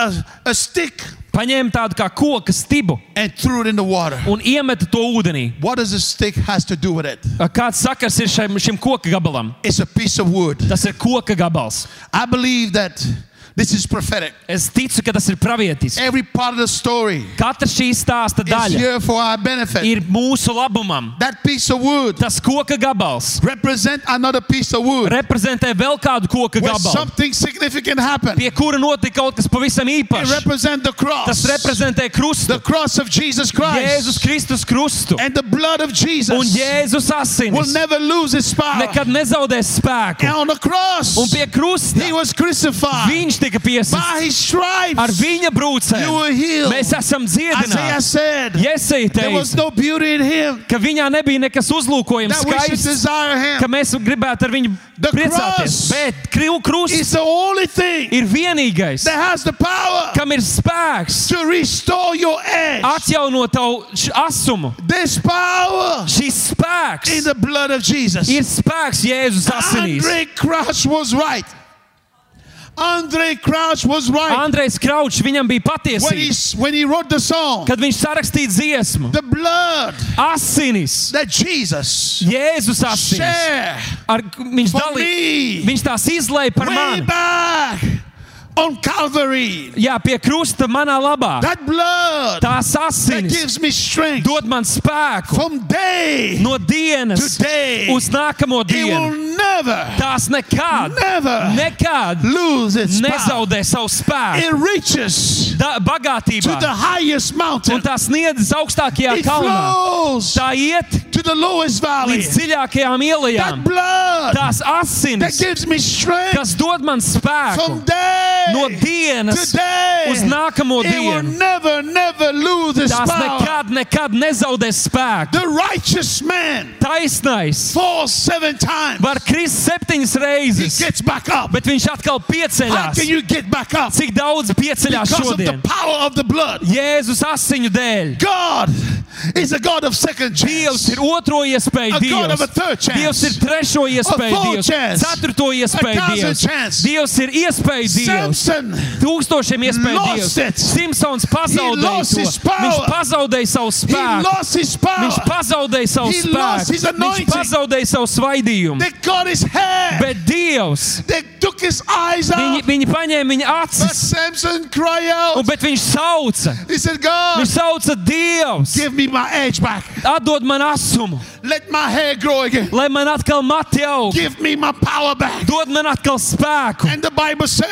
a, a stick paņēma tādu kā koka stibu and threw it in the water. un iemeta to ūdenī. What does a stick has to do with it? Kāds sakars ir šim, šim koka gabalam? It's a piece of wood. Tas ir koka gabals. This is prophetic. Es ticu, ka tas ir pravietis. Every part of the story Katra šī stāsta is daļa here for our benefit. ir mūsu labumam. That piece of wood Tas koka gabals represent another piece of wood reprezentē vēl kādu koka where gabalu, something significant happened. pie kura notika kaut kas pavisam It īpašs. represent the Tas cross, reprezentē krustu, the cross of Jesus Jēzus Christ, Kristus krustu. and the blood of Un Jesus Jēzus will asinis never lose its power. nekad nezaudēs spēku. And on the cross, Un pie krusta he was crucified. viņš tika stripes, Ar viņa brūcēm mēs esam dziedināti. said, Jēzus there was teica, no beauty in him ka viņā nebija nekas uzlūkojams, skaists, ka mēs gribētu ar viņu The priecāties. Bet krusts ir vienīgais, that has the power kam ir spēks to restore your edge. atjaunot tavu asumu. Šis in spēks the blood of Jesus. ir spēks Jēzus asinīs. Right. Andre Crouch was right. Andrejs Kraučs viņam bija patiesība, when he wrote the song, kad viņš sarakstīja dziesmu. the blood Asinis, that Jesus Jēzus asinis. Ar, viņš, dalī, viņš tās izlaiž par mani. back on Calvary. Jā, pie krusta manā labā. That blood Tās that asinis gives me strength dod man spēku from day no dienas to day. uz nākamo dienu. never, Tās nekad, never nekad lose its power. nezaudē savu spēku. It reaches Da, to bagātībā. the highest mountain. Un tā sniedzas augstākajā It kalnā. Tā iet to the lowest valley. līdz dziļākajām ielām. That blood Tās that asinis, gives me strength kas dod man spēku from day no dienas to day. uz nākamo dienu. never, never Tās power. nekad, nekad nezaudēs spēku. The righteous man Taisnais falls seven times. var krist septiņas He reizes, gets back up. bet viņš atkal How pieceļās. can you get back up? Cik daudz pieceļās šodien? power of the blood. Jēzus asiņu dēļ. God is a God of second Dievs chance. ir otro iespēju Dievs. Dievs ir trešo iespēju Dievs. Ceturto iespēju Dievs. Dievs ir iespēju Dievs. Samson Tūkstošiem iespēju. Simpsons pazaudēja to. Viņš pazaudēja savu He spēku. lost his power. Viņš pazaudēja savu spēku. Viņš pazaudēja savu svaidījumu. Bet Dievs, viņi, viņi paņēma viņa acis, un, bet viņš sauca. He said, Viņš sauca Dievs, atdod man asumu, lai man atkal mati aug, dod man atkal spēku.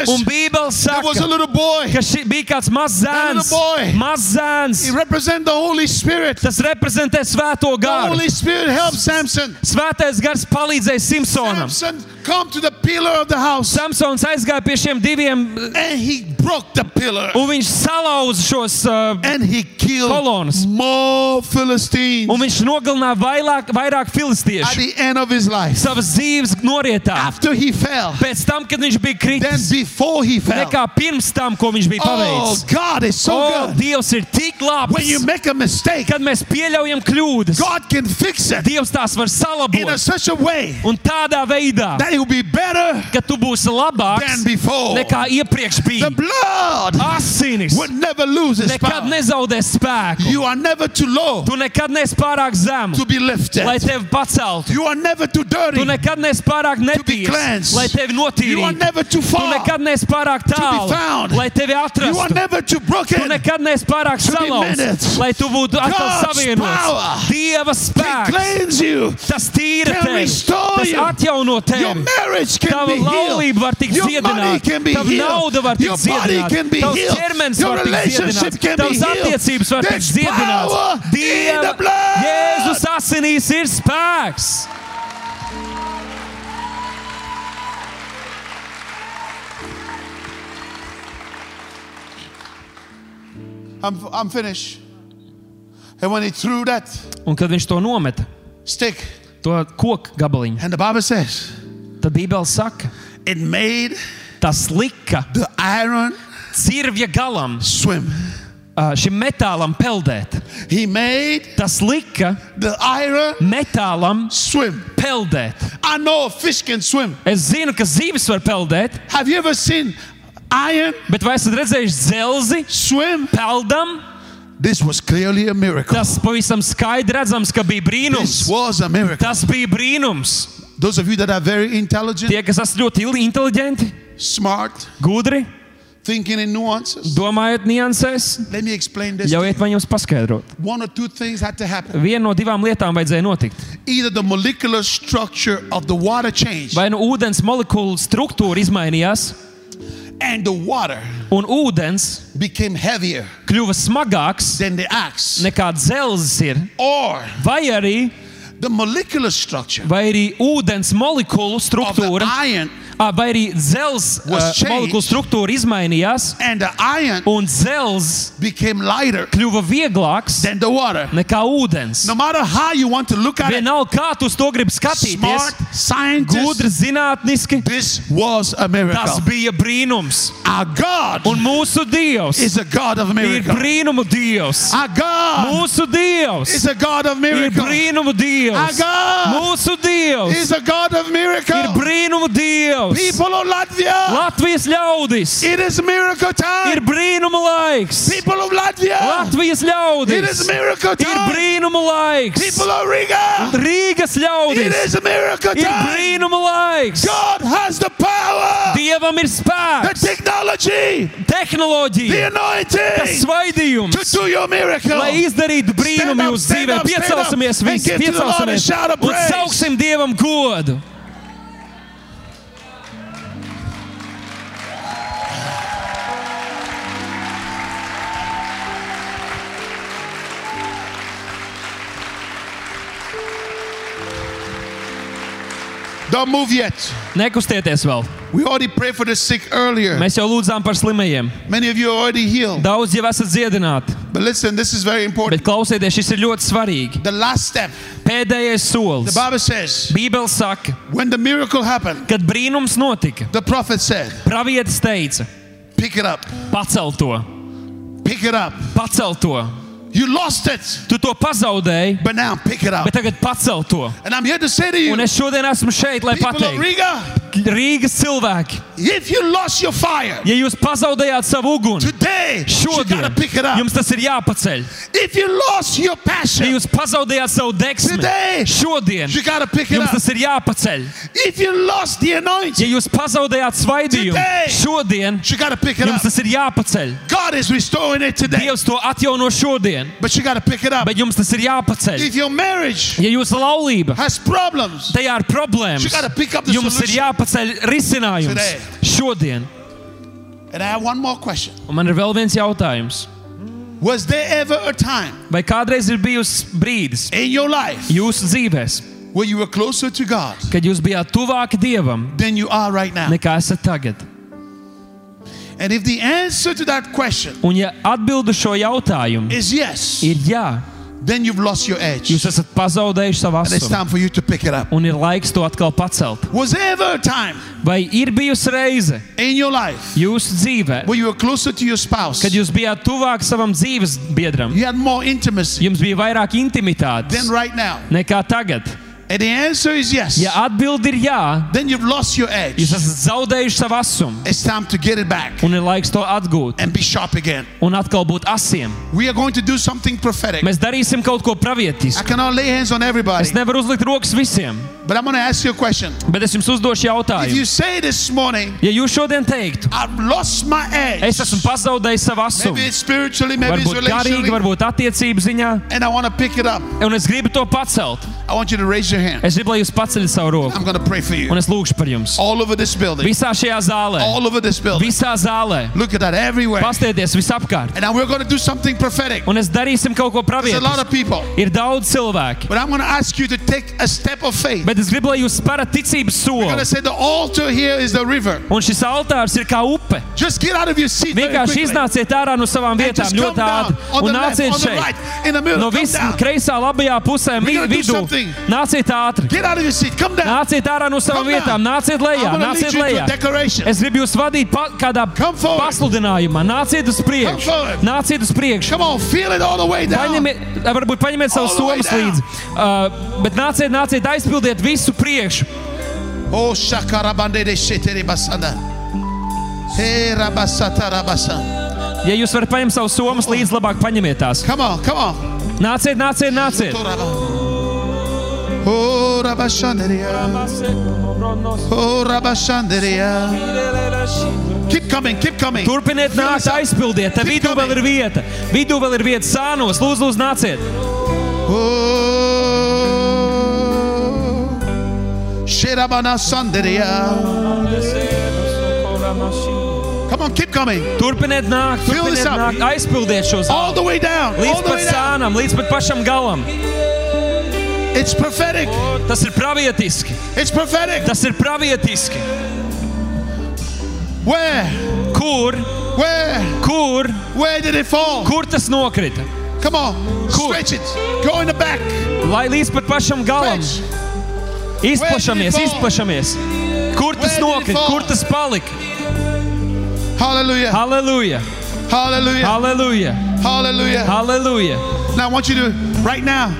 Un Bībele there was a saka, little boy. ka šī bija kāds mazs That zēns. little boy. Mazs zēns. He represents the Holy Spirit. Tas reprezentē svēto The garu. Holy Spirit helped Samson. Svētais gars palīdzēja Simpsonam. Samson come to the pillar of the house. Samsons aizgāja pie šiem diviem, and he broke the pillar un viņš salauza šos, uh, and he killed Colons. more Philistines un viņš nogalināja vairāk, vairāk at filistiešu the end of his life. savas dzīves norietā. After he fell, Pēc tam, kad viņš bija then kritis, before he fell. nekā pirms tam, ko viņš bija Oh, paveicis. God is so O, good. Dievs ir tik When you labs, make a mistake, kad mēs pieļaujam kļūdas. God can fix it Dievs tās var in a, salabot. such a way Un tādā veidā, that it will be better ka tu būsi than labāks before. nekā iepriekš The bija. blood Asinis would never lose its nekad nezaudēs spēku. You are never too low Tu nekad neesi pārāk zemu, to be lifted. lai tevi paceltu. You are never too dirty Tu nekad neesi pārāk netīrs, lai tevi You are notīrītu. never too Tu far. nekad neesi pārāk tālu, found. lai tevi You are atrastu. Tu broken. nekad neesi pārāk salauzts, lai tu būtu atkal savienots. Dieva spēks, tas tīra tevi, tas atjauno Your tevi. marriage can Tava be laulība var tikt dziedināta, can be tava nauda var Your tikt dziedināta, tavs ķermenis var tikt relationship dziedināts, can be tavas attiecības var tikt dziedināts. Dieva. Jēzus asinīs ir spēks. I'm, I'm finished. And when he threw that Un kad viņš to nometa, stick, to koku gabaliņu, and the Bible says, tad Bībele saka, it made tas lika the iron cirvja galam, swim. ā, šim metālam peldēt. He made Tas lika the iron metālam swim. peldēt. I know a fish can swim. Es zinu, ka zīves var peldēt, Iron bet vai esat redzējuši dzelzi swim? peldam? This was clearly a miracle. Tas pavisam skaidri redzams, ka bija This brīnums. was a miracle. Tas bija brīnums. Those of you that are very intelligent, Tie, kas esat ļoti inteliģenti, smart, gudri, thinking in nuances, domājot niansēs, let me explain this. ļaujiet man jums paskaidrot. One or two things had to happen. Viena no divām lietām vajadzēja notikt. Either the molecular structure of the water changed, Vai nu ūdens molekulu struktūra izmainījās, and the water un ūdens became heavier kļuva smagāks than the axe, nekā dzelzs ir, or vai arī, the molecular structure vai arī ūdens molekulu of the struktūra, iron ā, vai arī dzelzs ā, changed. molekulu struktūra izmainījās, and the iron un dzelzs became lighter kļuva vieglāks than the water. nekā ūdens. No matter how you want to look at it, Vienalga, kā tu to gribi skatīties, smart gudri, zinātniski, this was a tas bija brīnums. Un mūsu Dievs is a God of ir brīnumu Dievs. Mūsu Dievs ir brīnumu Dievs. Mūsu Dievs ir brīnumu Dievs. People of Latvia, Latvijas ļaudis it is miracle ir time. brīnumu laiks. People of Latvia, Latvijas it ļaudis is miracle ir time. brīnumu laiks. People of Riga, Rīgas it ļaudis is miracle ir time. brīnumu laiks. God has the power, Dievam ir the spēks, technology, the tehnoloģija, tas svaidījums. to do your miracle. Lai izdarītu brīnumu jūsu dzīvē, piecelsimies visi, piecelsimies un sauksim Dievam godu. Don't move yet. Nekustieties vēl. We already prayed for the sick earlier. Mēs jau lūdzām par slimajiem. Many of you are already healed. Daudz jau esat dziedināti, But listen, this is very important. bet klausieties, šis ir ļoti svarīgi. The last step, Pēdējais the solis. Bible says, Bībele saka, when the miracle happened, kad brīnums notika, the prophet said, pravietis teica, pick it up, pacel to, pick it up. pacel to. You lost it, Tu to pazaudēji, but now pick it up. bet tagad pacel to. And I'm here to say to you, Un es šodien esmu šeit, lai pateiktu, Riga, Rīgas cilvēki, if you lost your fire, ja jūs pazaudējāt savu uguni, today šodien pick it up. jums tas ir jāpaceļ. If you lost your Ja passion, jūs pazaudējāt savu degsmi, today šodien jums tas ir jāpaceļ. If you lost the Ja anointing, jūs pazaudējāt svaidījumu, Today. šodien jums tas ir jāpaceļ. God is restoring it today, Dievs to atjauno šodien, but you gotta pick it up. bet jums tas ir jāpaceļ. If your marriage Ja jūsu laulība has problems, tajā ir problēmas, You gotta pick up the jums ir solution. jāpaceļ risinājums Today. Šodien. and I have one more question. Un man ir vēl viens jautājums. Was there ever a time Vai kādreiz ir bijusi brīdis in your life jūsu dzīvēs, where you were closer to God kad jūs bijāt tuvāki Dievam than you are right now. nekā esat tagad. And if the answer to that question Un ja atbildu šo jautājumu is yes, ir jā, then you've lost your edge. jūs esat pazaudējuši savu And it's asumu. time for you to pick it up. Un ir laiks to atkal pacelt. Was there ever a time Vai ir bijusi reize in your life jūsu dzīvē, where you were closer to your spouse? kad jūs bijāt tuvāk savam dzīves biedram? You had more intimacy Jums bija vairāk intimitātes than right now. nekā tagad. And the answer is yes. Ja atbildi ir jā, Then you've lost your jūs edge. esat zaudējuši savu asumu. It's time to get it back Un ir laiks to atgūt and be sharp again. un atkal būt asiem. We are going to do something prophetic. Mēs darīsim kaut ko I pravietisku. cannot lay hands on everybody, Es nevaru uzlikt rokas visiem, but I'm going to ask you a question. bet es jums uzdošu If you jautājumu. say this morning, Ja jūs šodien teiktu, I've lost my edge, es esmu pazaudējis savu asumu, maybe it's spiritually, maybe it's varbūt garīgi, relationally, varbūt attiecību ziņā, and I want to pick it up, un es gribu to pacelt, I want you to raise your hand. es gribu, lai jūs paceļat savu roku, I'm going to pray for you. un es lūgšu par jums. All over this building, Visā šajā zālē, all over this building. visā zālē, Look at that everywhere. pastieties visapkārt, And now we're going to do something prophetic. un es darīsim kaut ko There's a lot pravietisku. of people, Ir daudz cilvēki, but I'm going to ask you to take a step of faith. bet es gribu, lai jūs sparat ticības I'm going soli. to say the altar here is the river. Un šis altārs ir kā upe. Just get out of your seat. Vienkārši iznāciet ārā no savām vietām ļoti ātri un nāciet šeit. No visas kreisā, labajā pusē, We're vidū. something. Nāciet ātri. Get out of your seat. Come down. Nāciet ārā no savām vietām, nāciet lejā, nāciet lejā. Es gribu jūs vadīt pa, kādā pasludinājumā. Nāciet uz priekšu. Nāciet uz priekšu. Paņemiet, varbūt paņemiet savus somas līdzi. Uh, bet nāciet, nāciet, aizpildiet visu priekšu. Oh, shakarabande de sheteri basanda. Hey, rabasata rabasa. Ja jūs varat paņemt savus somas līdzi, labāk paņemiet tās. Come on, come on. Nāciet, nāciet, nāciet. Oh, rabashanderia. Oh, rabashanderia. Keep coming, keep coming. Turpiniet nākt, aizpildiet. Te vidū vēl ir vieta. Vidū vēl ir vieta sānos. Lūdzu, lūdzu, nāciet. Oh, Shirabana Sanderia. Come on, keep coming. Turpiniet nākt, turpiniet up. nākt, aizpildiet šo All zāli. the way down. All Līdz the pat way down. sānam, līdz pat pašam galam. It's prophetic. Tas ir pravietiski. It's prophetic. Tas ir pravietiski. Where? Kur, Where? kur, Where did it fall? kur tas nokrita? Come on. Cool. Stretch it. Go in the back. Lai līdz pat pašam galam Stretch. izplašamies, Where did it izplašamies. Kur tas nokrita? Kur tas palika? Hallelujah. Halleluja! Hallelujah. Halleluja! Hallelujah. Halleluja! Now I want you to, right now.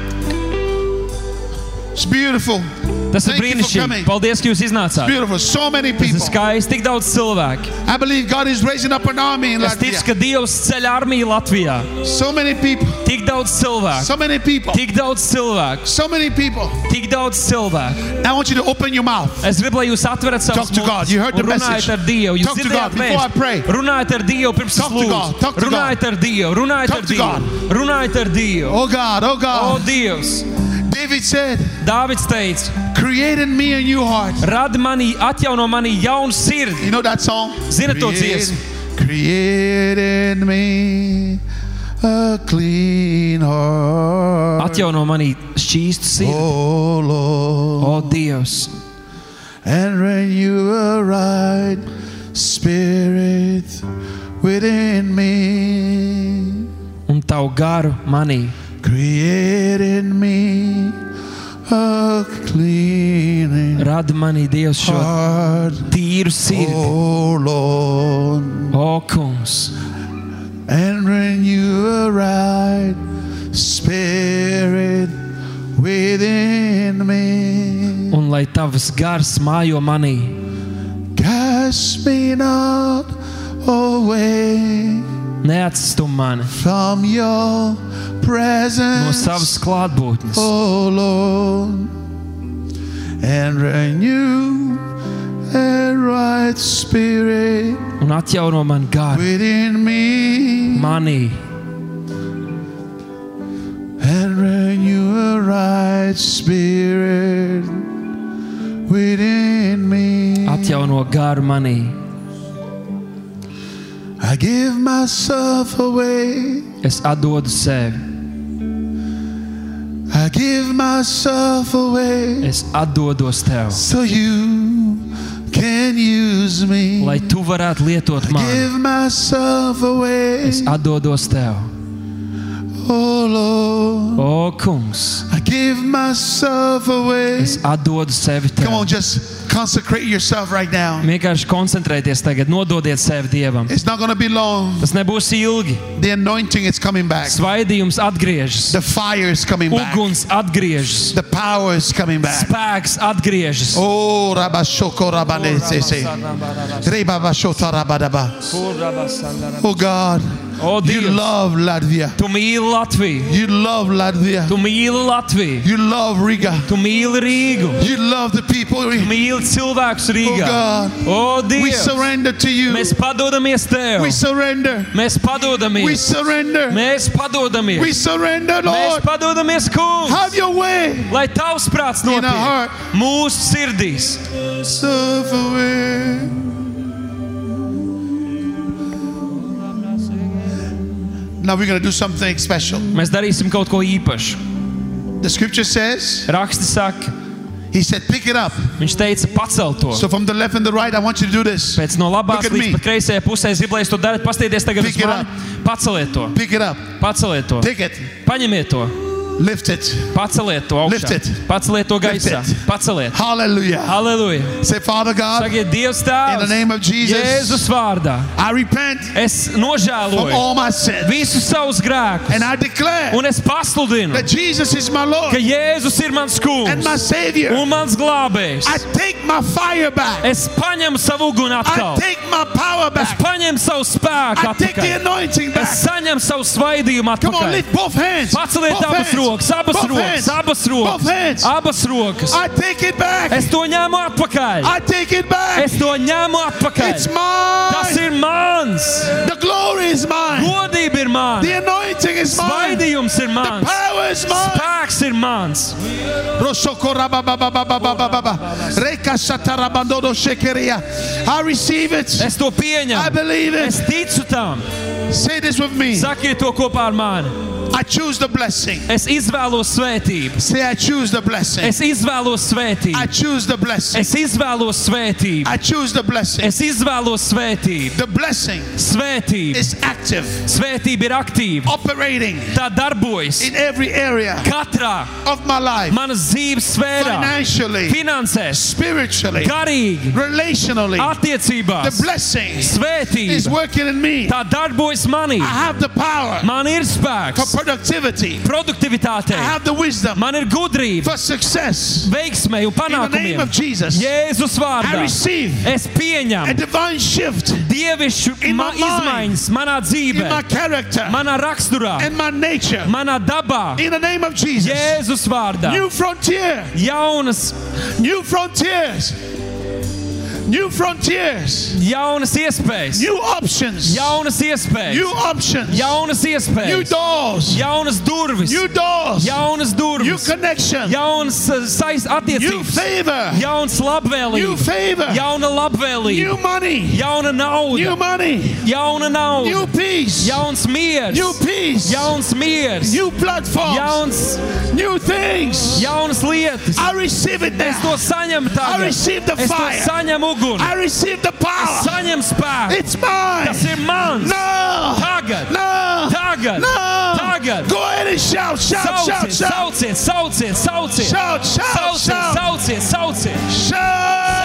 Tas ir Thank you for brīnišķīgi. coming. Paldies, ka jūs iznācāt. Beautiful. So many Tas ir people. skaisti, tik daudz cilvēku. I believe God is raising up an army in Es ticu, Latvia. ka Dievs ceļ armiju Latvijā. So many people. Tik daudz cilvēku, So many people. tik daudz cilvēku, So many people. tik daudz cilvēku. I want you to open your mouth. Es gribu, lai jūs atverat savus Talk to God. You heard the un runājat message. ar Dievu. Jūs Talk to God dzirdējāt before I pray. vēstu. Runājiet ar Dievu pirms Talk es to God. Talk lūdzu. to Runājiet ar Dievu, runājiet Talk ar to Dievu. God. Runājiet ar Dievu. Oh God, oh O God. Dievs! David said, Dāvids teica, create in me a new heart. radi manī, atjauno manī jaunu sirdi. You know that song? Zinat to dziesmu? Create in me a clean heart. Atjauno manī šķīstu sirdi. Oh Lord. O Dievs! and renew a right spirit within me. Un tavu garu manī. Create in me a clean Radi manī, Dievs, šo heart, tīru sirdi. oh Lord, O kungs! and renew a right spirit within me. Un lai tavs gars mājo manī. Cast me not away. Neatstum mani from your no presence, savas klātbūtnes. oh Lord, and renew a right spirit Un atjauno man garu within me, manī. and renew a right spirit within me. Atjauno garu manī. Es atdodu sevi. I give myself away Es atdodos tev, so you can use me. lai tu varētu lietot mani. Give myself away, Es atdodos tev, oh Lord. o kungs. I give myself away. Es atdodu sevi Come on, tev. just consecrate yourself right now. Vienkārši koncentrēties tagad, nododiet sevi dievam. It's not going to be long. Tas nebūs ilgi. The anointing is coming back. Svaidījums atgriežas, The fire is coming back. uguns atgriežas, The power is coming back. spēks atgriežas. Oh, Rabashoko Rabanesese. Oh, Rebabashota Rabadaba. Oh, oh God, O you Dievs, love Latvia. tu mīli Latviju, You love Latvia. tu mīli Latviju, You love Riga. tu mīli Rīgu, You love the people. tu mīli cilvēkus Oh Rīgā. God, O we Dievs, surrender to you. mēs padodamies tev, We surrender. mēs We padodamies, surrender. mēs We padodamies, surrender, mēs Lord. padodamies, kungs, Have your way. lai tavs prāts In our notiek heart. mūsu sirdīs. Serve away. Now we're going to do something special. Mēs darīsim kaut ko īpašu. The scripture says, Raksti saka, He said, pick it up. viņš teica, pacelt to. So from the left and the right, I want you to do this. Pēc no labās Look at līdz me. pat kreisajai pusē, es gribu, lai jūs to darat. Pastieties tagad Pick uz it mani. Paceliet to, Pick it up. paceliet to, Take it. paņemiet to, Lift it. paceliet to Lift augšā. it. Paceliet to gaisā, paceliet. Hallelujah. Halleluja! Say, Father God, Sakiet, Dievs in the tēvs, name of Jesus, Jēzus vārdā. I repent Es from nožēloju all my sins. visus savus grēkus. And I declare Un es pasludinu, that Jesus is my ka Lord Jēzus ir mans and my kungs Savior. un mans glābējs. I take my fire back. Es paņemu savu uguni I atkal. take my power Es back. paņemu savu spēku I take the atpakaļ. anointing Es back. saņemu savu svaidījumu Come on, atpakaļ. lift both hands. Paceliet abas hands. Rokas, abas Both rokas, hands. abas rokas. hands. Abas rokas. I take it back. Es to ņemu atpakaļ. I take it back. Es to It's atpakaļ. Tas mine. ir mans. The glory is mine. Godība ir The mana. anointing is mine. The Svaidījums ir mans. power is mine. Spēks ir mans. I receive it. Es to I pieņemu. believe Es it. ticu tam. Say this with me. Sakiet to kopā ar mani. I choose the blessing. Es izvēlos svētību. Say, I choose the blessing. Es izvēlos I choose the blessing. Es izvēlos svētību. I choose the blessing. Es izvēlos svētību. The blessing Svētība. is active, Svētība ir aktīva. operating Tā darbojas in every area katrā of my life manas dzīves sfērā, financially, finansēs, spiritually, garīgi, relationally. attiecībās. The blessing is Svētība working in me. tā darbojas manī. I have the power Man ir for spēks, productivity, produktivitātei, I have the wisdom man ir gudrība, for success. veiksmei un In the name panākumiem. of Jesus, Jēzus I vārdā receive es a pieņemu divine shift dievišķu In ma izmaiņas manā in dzīvē, my character manā raksturā, and my nature. manā dabā. In the name of Jesus, Jēzus vārdā. new frontier, Jaunas, new frontiers, new frontiers, jaunas iespējas, new options, jaunas iespējas, new options, jaunas new iespējas, doors, jaunas durvis, new doors, jaunas new durvis, connection, jaunas uh, saist new attiecības, favor, jauns new labvēlība, favor, jauna labvēlība, new money, jauna nauda, new money, jauna new nauda, peace, jauns miers, new peace, jauns miers, new platforms, jauns, new things. jaunas lietas. I receive it Es to now. saņemu I tagad. receive the Es to fire. saņemu uguni. I receive the Es power. saņemu spēku. It's mine. Tas ir mans. No. Tagad. No. Tagad. No. Tagad. Go ahead and shout, shout, shout, Sauciet, shout. sauciet, sauciet, sauciet. Shout, shout, Sauciet, shout. sauciet, sauciet. Shout.